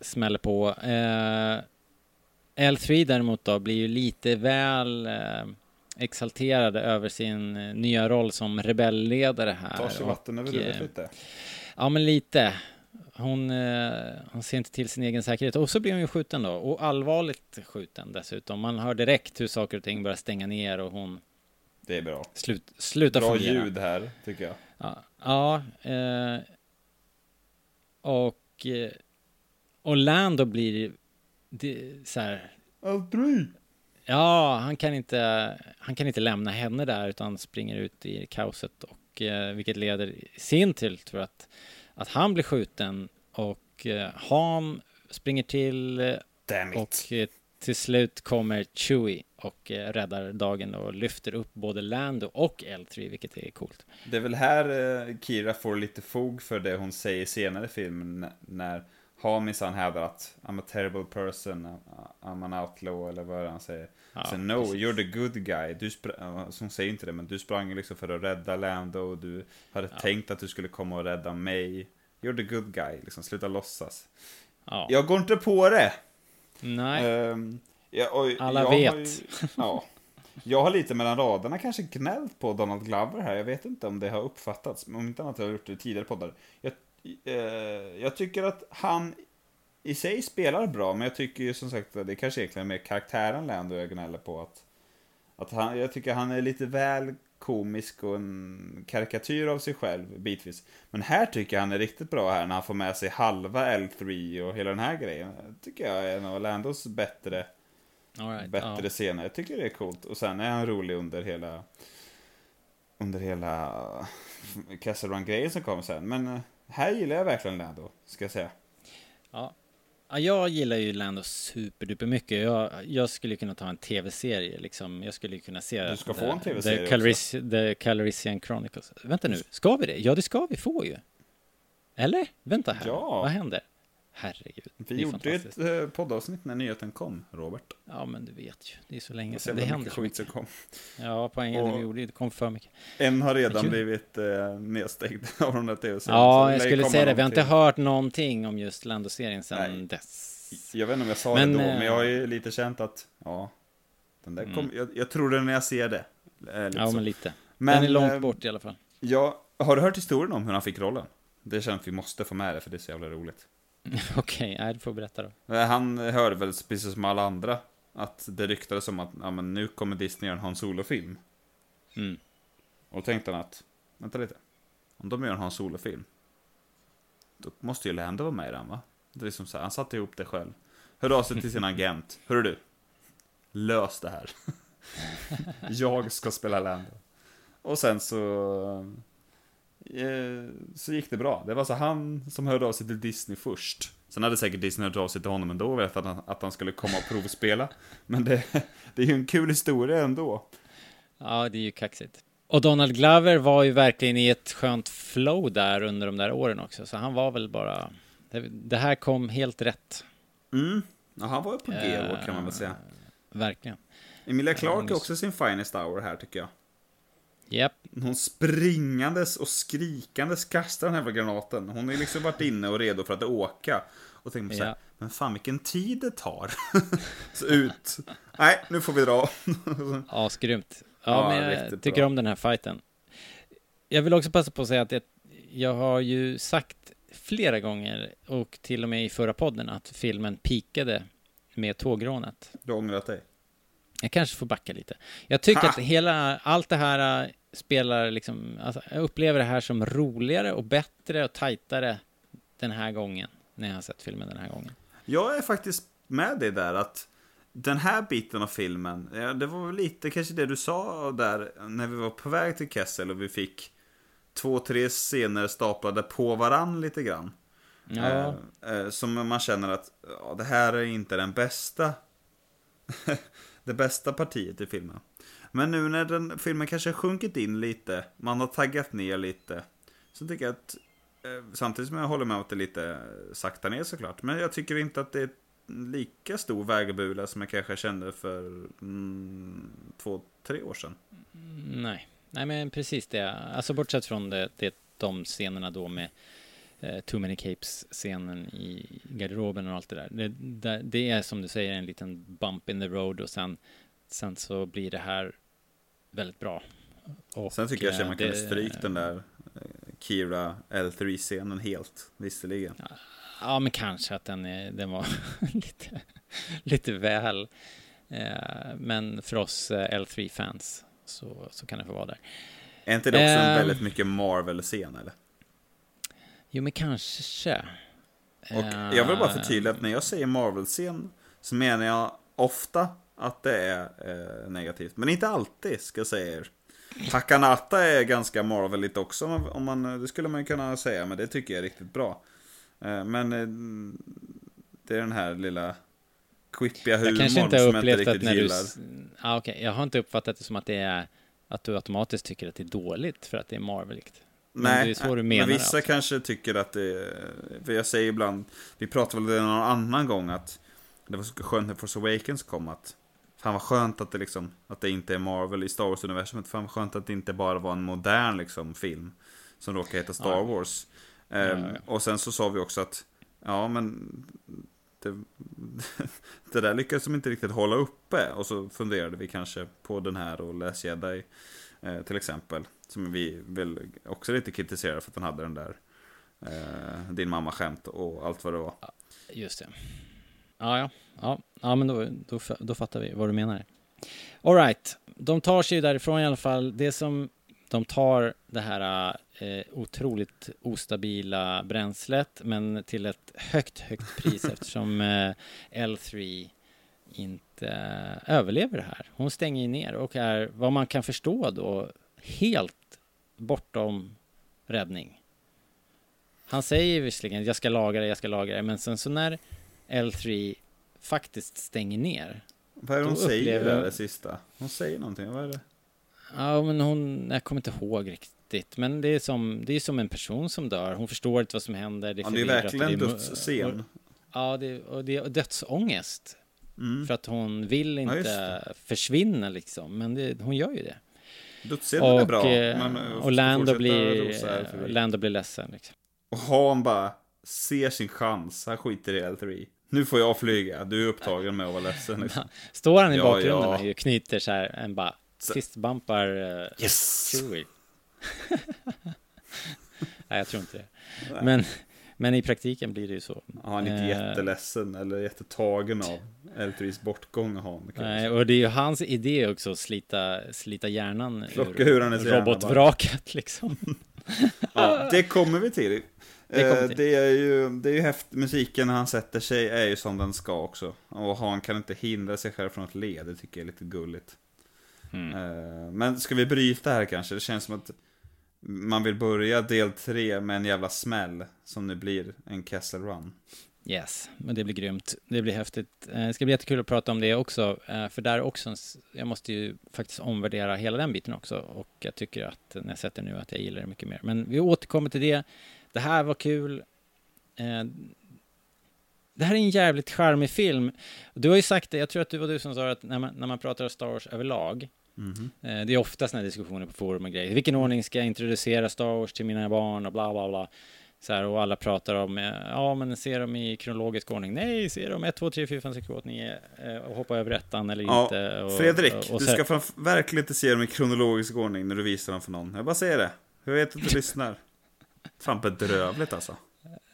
smäller på. Eh, L3 däremot då blir ju lite väl eh, exalterade över sin eh, nya roll som rebellledare här. Tar sig vatten över och, huvudet eh, lite. Ja, men lite. Hon, eh, hon ser inte till sin egen säkerhet. Och så blir hon ju skjuten då. Och allvarligt skjuten dessutom. Man hör direkt hur saker och ting börjar stänga ner och hon Det är bra. Slut, sluta Bra fungera. ljud här, tycker jag. Ja, ja eh, och eh, Orlando blir det, så här. Aldrig! Ja, han kan inte. Han kan inte lämna henne där utan springer ut i kaoset och eh, vilket leder i sin till tror jag att att han blir skjuten och eh, Han springer till eh, och eh, till slut kommer Chewie och eh, räddar dagen och lyfter upp både Lando och L3 vilket är coolt. Det är väl här eh, Kira får lite fog för det hon säger senare i filmen när Han minsann hävdar att I'm a terrible person, I'm an outlaw eller vad han säger. Ja, så no, precis. you're the good guy. Du hon säger inte det, men du sprang liksom för att rädda Lando och du hade tänkt att du skulle komma och rädda mig. You're the good guy, liksom sluta låtsas. Ja. Jag går inte på det! Nej, Ehm, ja, och Alla jag vet. Ju, ja. Jag har lite mellan raderna kanske gnällt på Donald Glover här. Jag vet inte om det har uppfattats. Om inte annat har jag gjort det i tidigare poddar. Jag, eh, jag tycker att han i sig spelar bra, men jag tycker ju som sagt att det kanske egentligen är mer karaktären Lando jag gnäller på. Att, att han, jag tycker han är lite väl komisk och en karikatyr av sig själv bitvis. Men här tycker jag han är riktigt bra här när han får med sig halva L3 och hela den här grejen. Det tycker jag är en av Landos bättre, right, bättre ja. scener. Jag tycker det är coolt. Och sen är han rolig under hela under hela Castle Run-grejen som kommer sen. Men eh, här gillar jag verkligen Lando, ska jag säga. Ja. Ja, jag gillar ju Lando superduper mycket. Jag, jag skulle kunna ta en tv-serie liksom. Jag skulle kunna se... Du ska the- få en TV-serie The. Calriss, the Calrissian Chronicles. Vänta nu, ska vi det? Ja, det ska vi få ju. Eller? Vänta här. Ja. Vad händer? Herregud. det Vi är gjorde ett eh, poddavsnitt när nyheten kom, Robert. Ja, men du vet ju. Det är så länge sedan. Det händer mycket så mycket. kom. Ja, poängen Och- vi gjorde, det kom för mycket. En har redan blivit eh, nedstängd <laughs> av de där tv-serierna. Ja, jag skulle säga det. Vi har inte hört någonting om just Lando-serien sedan Nej. dess. Jag vet inte om jag sa Men, det då, eh, men jag har ju lite känt att, ja, den där kom, jag, jag tror det när jag ser det. Lite Ja, men lite. Men, Den är långt bort i alla fall. Ja, har du hört historien om hur han fick rollen? Det känns att vi måste få med det, för det är så jävla roligt. <laughs> Okej, okay, du får berätta då. Han hörde väl, precis som alla andra, att det ryktades om att ja, men nu kommer Disney göra en Han Solo-film. Mm. Och tänkte han att, vänta lite, om de gör en Han Solo-film, då måste ju Lando vara med i den va? Det är som så här, han satte ihop det själv. Hörde av sig till sin <laughs> agent, hörru du, lös det här. <laughs> Jag ska spela Lando. Och sen så, eh, så gick det bra. Det var så han som hörde av sig till Disney först. Sen hade säkert Disney hört av sig till honom ändå och vetat att han, att han skulle komma och provspela. <laughs> Men det, det är ju en kul historia ändå. Ja, det är ju kaxigt. Och Donald Glover var ju verkligen i ett skönt flow där under de där åren också, så han var väl bara... Det, det här kom helt rätt, Mm. Ja, han var ju på G Eh, år kan man väl säga. verkligen. Emilia är är- också sin finest hour här tycker jag. Japp, Hon springandes och skrikandes kastar den här granaten. Hon har ju liksom varit inne och redo för att åka. Och tänkt på så här, Ja. men fan vilken tid det tar. <laughs> så ut. Nej, nu får vi dra. <laughs> asgrymt. Ja, Ja, men jag tycker bra. om den här fighten. Jag vill också passa på att säga att jag, jag har ju sagt flera gånger, och till och med i förra podden, att filmen pikade med tågrånet. du har ångrat dig. Jag kanske får backa lite. Jag tycker Ha! att hela, allt det här äh, spelar liksom, alltså, jag upplever det här som roligare och bättre och tajtare den här gången, när jag har sett filmen den här gången. Jag är faktiskt med dig där att den här biten av filmen, ja, det var lite kanske det du sa där när vi var på väg till Kessel och vi fick två, tre scener staplade på varann lite grann. Ja, Eh, eh, som man känner att ja, det här är inte den bästa <laughs> det bästa partiet i filmen. Men nu när den filmen kanske har sjunkit in lite, man har taggat ner lite, så tycker jag att eh, samtidigt som jag håller med om att det är lite sakta ner såklart, men jag tycker inte att det är lika stor vägbula som jag kanske kände för mm, två, tre år sedan. nej. Nej, men precis det. Alltså bortsett från det, det de scenerna då med eh, Too Many Capes-scenen i garderoben och allt det där. Det, det. det är som du säger en liten bump in the road och sen, sen så blir det här väldigt bra. Och, Sen tycker jag att eh, man kunde stryka den där eh, Kira L3-scenen helt, visserligen. Ja, men kanske att den, är, den var <laughs> lite, lite väl. Eh, men för oss eh, L3-fans så, så kan det få vara där. Är inte det också en Ehm. väldigt mycket Marvel-scen eller? Jo, men kanske. Och jag vill bara Eh, förtydliga att när jag säger Marvel-scen så menar jag ofta att det är eh, negativt. Men inte alltid, ska jag säga er. Hakanata är ganska Marveligt också, om man- det skulle man kunna säga, men det tycker jag är riktigt bra. Eh, men eh, det är den här lilla quippiga humorn Jag inte som jag inte riktigt när du... gillar. s- Ah, okej. Jag har inte uppfattat det som att det är att du automatiskt tycker att det är dåligt för att det är Marveligt. Men Nej, det är så du menar men vissa alltså. kanske tycker att det är, för jag säger ibland, vi pratade väl någon annan gång att det var så skönt när Force Awakens kom att Fan vad skönt att det liksom, att det inte är Marvel i Star Wars-universumet. Fan vad skönt att det inte bara var en modern liksom film. Som råkar heta Star Ja. Wars. Ja, Ehm, ja. Och sen så sa vi också att, ja men det, <laughs> det där lyckades de inte riktigt hålla uppe. Och så funderade vi kanske på den här och Last Jedi eh, till exempel. Som vi väl också lite kritiserade för att den hade den där eh, din mamma skämt och allt vad det var. Just det. Ja, ja. Ja, ja men då, då, då fattar vi vad du menar. All right. De tar sig ju därifrån i alla fall. Det som de tar det här eh, otroligt ostabila bränslet, men till ett högt, högt pris <laughs> eftersom eh, L3 inte eh, överlever det här. Hon stänger ner och är, vad man kan förstå då, helt bortom räddning. Han säger visserligen jag ska laga det, jag ska laga det, men sen så när L3 faktiskt stänger ner. Vad är det hon säger upplever- det sista? Hon säger någonting, vad är det? Ja, men hon, jag kommer inte ihåg riktigt, men det är som, det är som en person som dör. Hon förstår inte vad som händer. Det är, Ja, det är verkligen det är- dödsscen. Ja, det, och det är dödsångest. Mm. För att hon vill Ja, inte försvinna liksom, men det, hon gör ju det. Dödsscenen är bra. eh, men, eh, och Lando blir. Lando blir ledsen liksom. Och Han bara ser sin chans, han skiter i L3. Nu får jag flyga, du är upptagen med att vara ledsen. Liksom. <laughs> Står han i Ja, bakgrunden ja. och knyter så här, en bara fistbumpar uh, Yes! Chewie. <laughs> Nej, jag tror inte det. Men, men i praktiken blir det ju så. Ja, han är inte Eh, jätteledsen eller jättetagen av L3s bortgång. Han, Nej, och det är ju hans idé också att slita, slita hjärnan Plocka ur bara. robotvraket liksom. <laughs> Ja, det kommer vi till. Det Eh, till. Det är ju, det är ju häftigt, musiken när han sätter sig är ju som den ska också. Och han kan inte hindra sig själv från att le, det tycker jag är lite gulligt. Mm. Eh, Men ska vi bryta här kanske? Det känns som att man vill börja del tre med en jävla smäll, som nu blir en Kessel Run. Yes, men det blir grymt. Det blir häftigt. Eh, det ska bli jättekul att prata om det också, eh, för där också, jag måste ju faktiskt omvärdera hela den biten också, och jag tycker att när jag sätter nu att jag gillar det mycket mer. Men vi återkommer till det. Det här var kul. Eh, det här är en jävligt charmig film. Du har ju sagt det, jag tror att det var du som sa att när man, när man pratar om Star Wars överlag, Eh, Det är ofta sådana diskussioner på forum och grejer. I vilken ordning ska jag introducera Star Wars till mina barn och bla bla bla. Så här, och alla pratar om, eh, ja men ser dem i kronologisk ordning. Nej, ser dem 1, 2, 3, 4, 5, 6, 7, 8, 9 eh, och hoppa över ettan eller Ja, inte. Och, Fredrik, och, och du ska verkligen inte se dem i kronologisk ordning när du visar dem för någon. Jag bara säger det. Jag vet att du lyssnar. Fan bedrövligt alltså.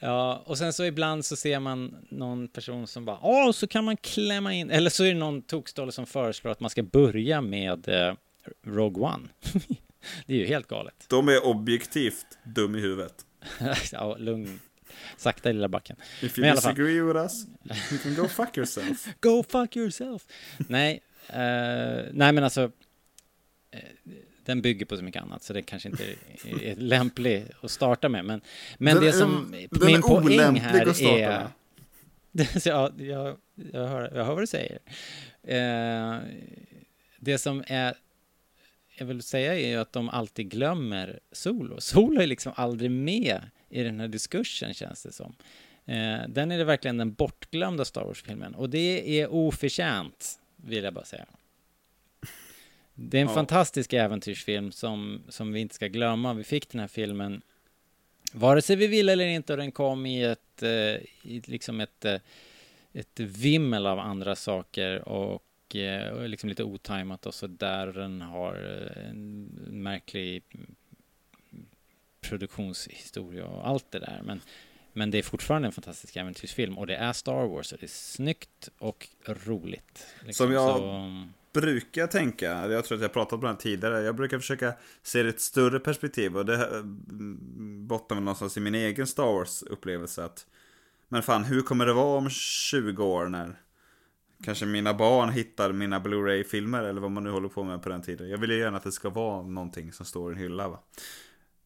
Ja, och sen så ibland så ser man någon person som bara, åh, så kan man klämma in, eller så är det någon tokstolle som föreslår att man ska börja med eh, Rogue One. <laughs> det är ju helt galet. De är objektivt dum i huvudet. <laughs> ja, lugn. Sakta lilla backen. If Men you fall. disagree with us, you can go fuck yourself. <laughs> Go fuck yourself! nej, eh, nej men alltså, den bygger på så mycket annat, så det kanske inte är, <laughs> lämplig att starta med. Men, men Den det som, den min är poäng här är... ja, jag, jag, hör, jag hör vad du säger. Eh, det som är, jag vill säga är ju att de alltid glömmer Solo. Solo är liksom aldrig med i den här diskursen känns det som. Eh, den är det verkligen den bortglömda Star Wars-filmen och det är oförtjänt, vill jag bara säga. Det är en Ja. fantastisk äventyrsfilm som, som vi inte ska glömma. Vi fick den här filmen vare sig vi ville eller inte och den kom i ett, eh, i liksom ett, eh, ett vimmel av andra saker och eh, och liksom lite otajmat och så där den har eh, en märklig produktionshistoria och allt det där. Men, men det är fortfarande en fantastisk äventyrsfilm och det är Star Wars och det är snyggt och roligt. Liksom. Som jag Så, brukar tänka, jag tror att jag pratat om det här tidigare, jag brukar försöka se det i ett större perspektiv och det eh, bottnar väl någonstans i min egen Star Wars-upplevelse att Men fan, hur kommer det vara om 20 år när Kanske mina barn hittar mina Blu-ray-filmer eller vad man nu håller på med på den tiden. Jag vill ju gärna att det ska vara någonting som står i en hylla va.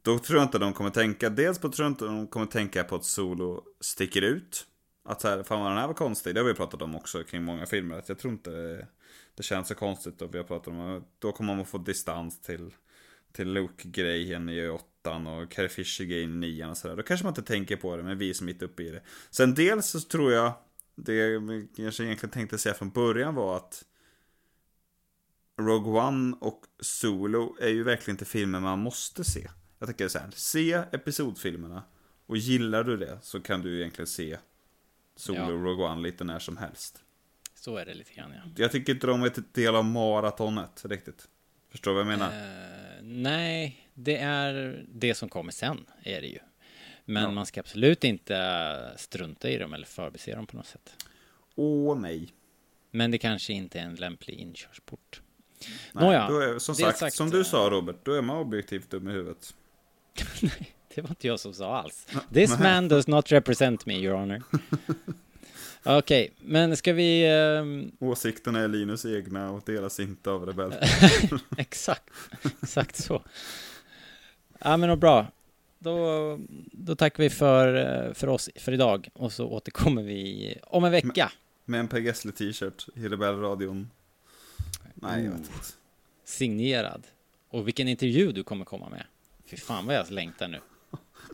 Då tror jag inte de kommer tänka, dels på tror jag inte de kommer tänka på att Solo sticker ut. Att så här, fan vad den här var konstig, det har vi pratat om också kring många filmer. Att jag tror inte det känns så konstigt och vi har pratat om Då kommer man få distans till, till Luke-grejen i åttan och Carrie Fisher-grejen i nian och sådär. Då kanske man inte tänker på det, men vi är mitt uppe i det. Sen dels så tror jag, det jag kanske egentligen tänkte säga från början var att Rogue One och Solo är ju verkligen inte filmer man måste se. Jag tänker så här, se episodfilmerna och gillar du det så kan du egentligen se Solo Ja. och Rogue One lite när som helst. Så är det lite grann, ja. Jag tycker inte de är ett del av maratonet riktigt. Förstår du vad jag menar? Eh, nej, det är det som kommer sen, är det ju. Men Ja. man ska absolut inte strunta i dem eller förbise dem på något sätt. Åh nej. Men det kanske inte är en lämplig inkörsport. nej Nåja, är, som sagt, sagt, som du eh, sa Robert, då är man objektivt dum i huvudet. <laughs> Det var inte jag som sa alls. This man does not represent me, your honor. <laughs> Okej, men ska vi... ehm, Åsikterna är Linus egna och delas inte av Rebell. <laughs> exakt, exakt så. Ja, men vad bra. Då, då tackar vi för, eh, för oss för idag och så återkommer vi om en vecka. Med en Per Gessle t-shirt i Rebellradion. Nej, jag vet inte. Signerad. Och vilken intervju du kommer komma med. Fy fan vad jag längtar nu.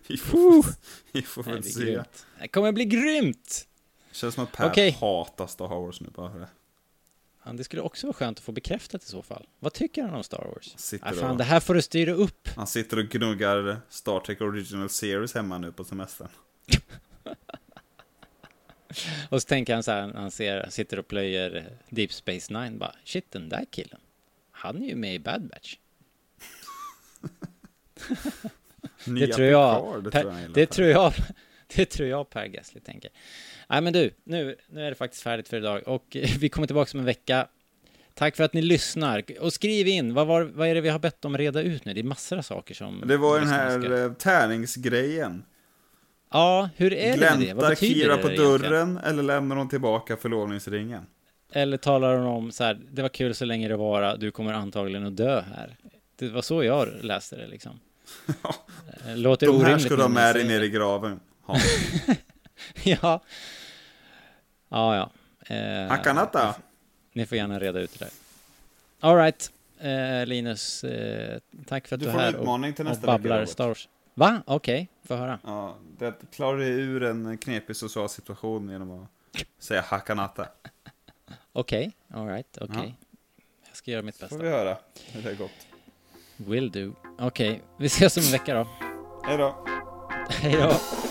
Vi <laughs> får, vi får väl se. grymt. Det kommer bli grymt! Känns som att Per Okej. hatar Star Wars nu bara för det. Ja, det skulle också vara skönt att få bekräftat i så fall. Vad tycker han om Star Wars? Sitter Ja, fan, och- det här får du styra upp. Han sitter och gnuggar Star Trek Original Series hemma nu på semestern. <laughs> Och så tänker han så här, han ser, sitter och plöjer Deep Space Nine, bara shit den där killen, han är ju med i Bad Batch. <laughs> Det tror jag, per, det tror jag, <laughs> det tror jag Per Gessle tänker. Nej men du, nu, nu är det faktiskt färdigt för idag och <laughs> vi kommer tillbaka om en vecka. Tack för att ni lyssnar och skriv in, vad, var, vad är det vi har bett om reda ut nu? Det är massor av saker som... Det var den här ska- eh, tärningsgrejen. Ja, hur är det med det? Vad betyder Kira det på egentligen? dörren eller lämnar hon tillbaka förlovningsringen? Eller talar hon om så här, det var kul så länge det vara, du kommer antagligen att dö här. Det var så jag läste det liksom. <laughs> Eh, Låter De här ska du ha med dig ner i graven. Ja. <laughs> Ja. Ja. Eh, Hakanata! Ni får gärna reda ut det där. All right. Eh, Linus, eh, tack för att Du du, får är här utmaning och, till och nästa vecka, babblar Robert. Star Wars. Va? Okej, få höra. Ja, det klarar dig ur en knepig social situation genom att säga Hakanata. <laughs> Okej, all right, okej. Ja. Jag ska göra mitt Får bästa. vi höra hur det har gått. Will do. Okej, vi ses om en vecka då. Hej då! Hej då.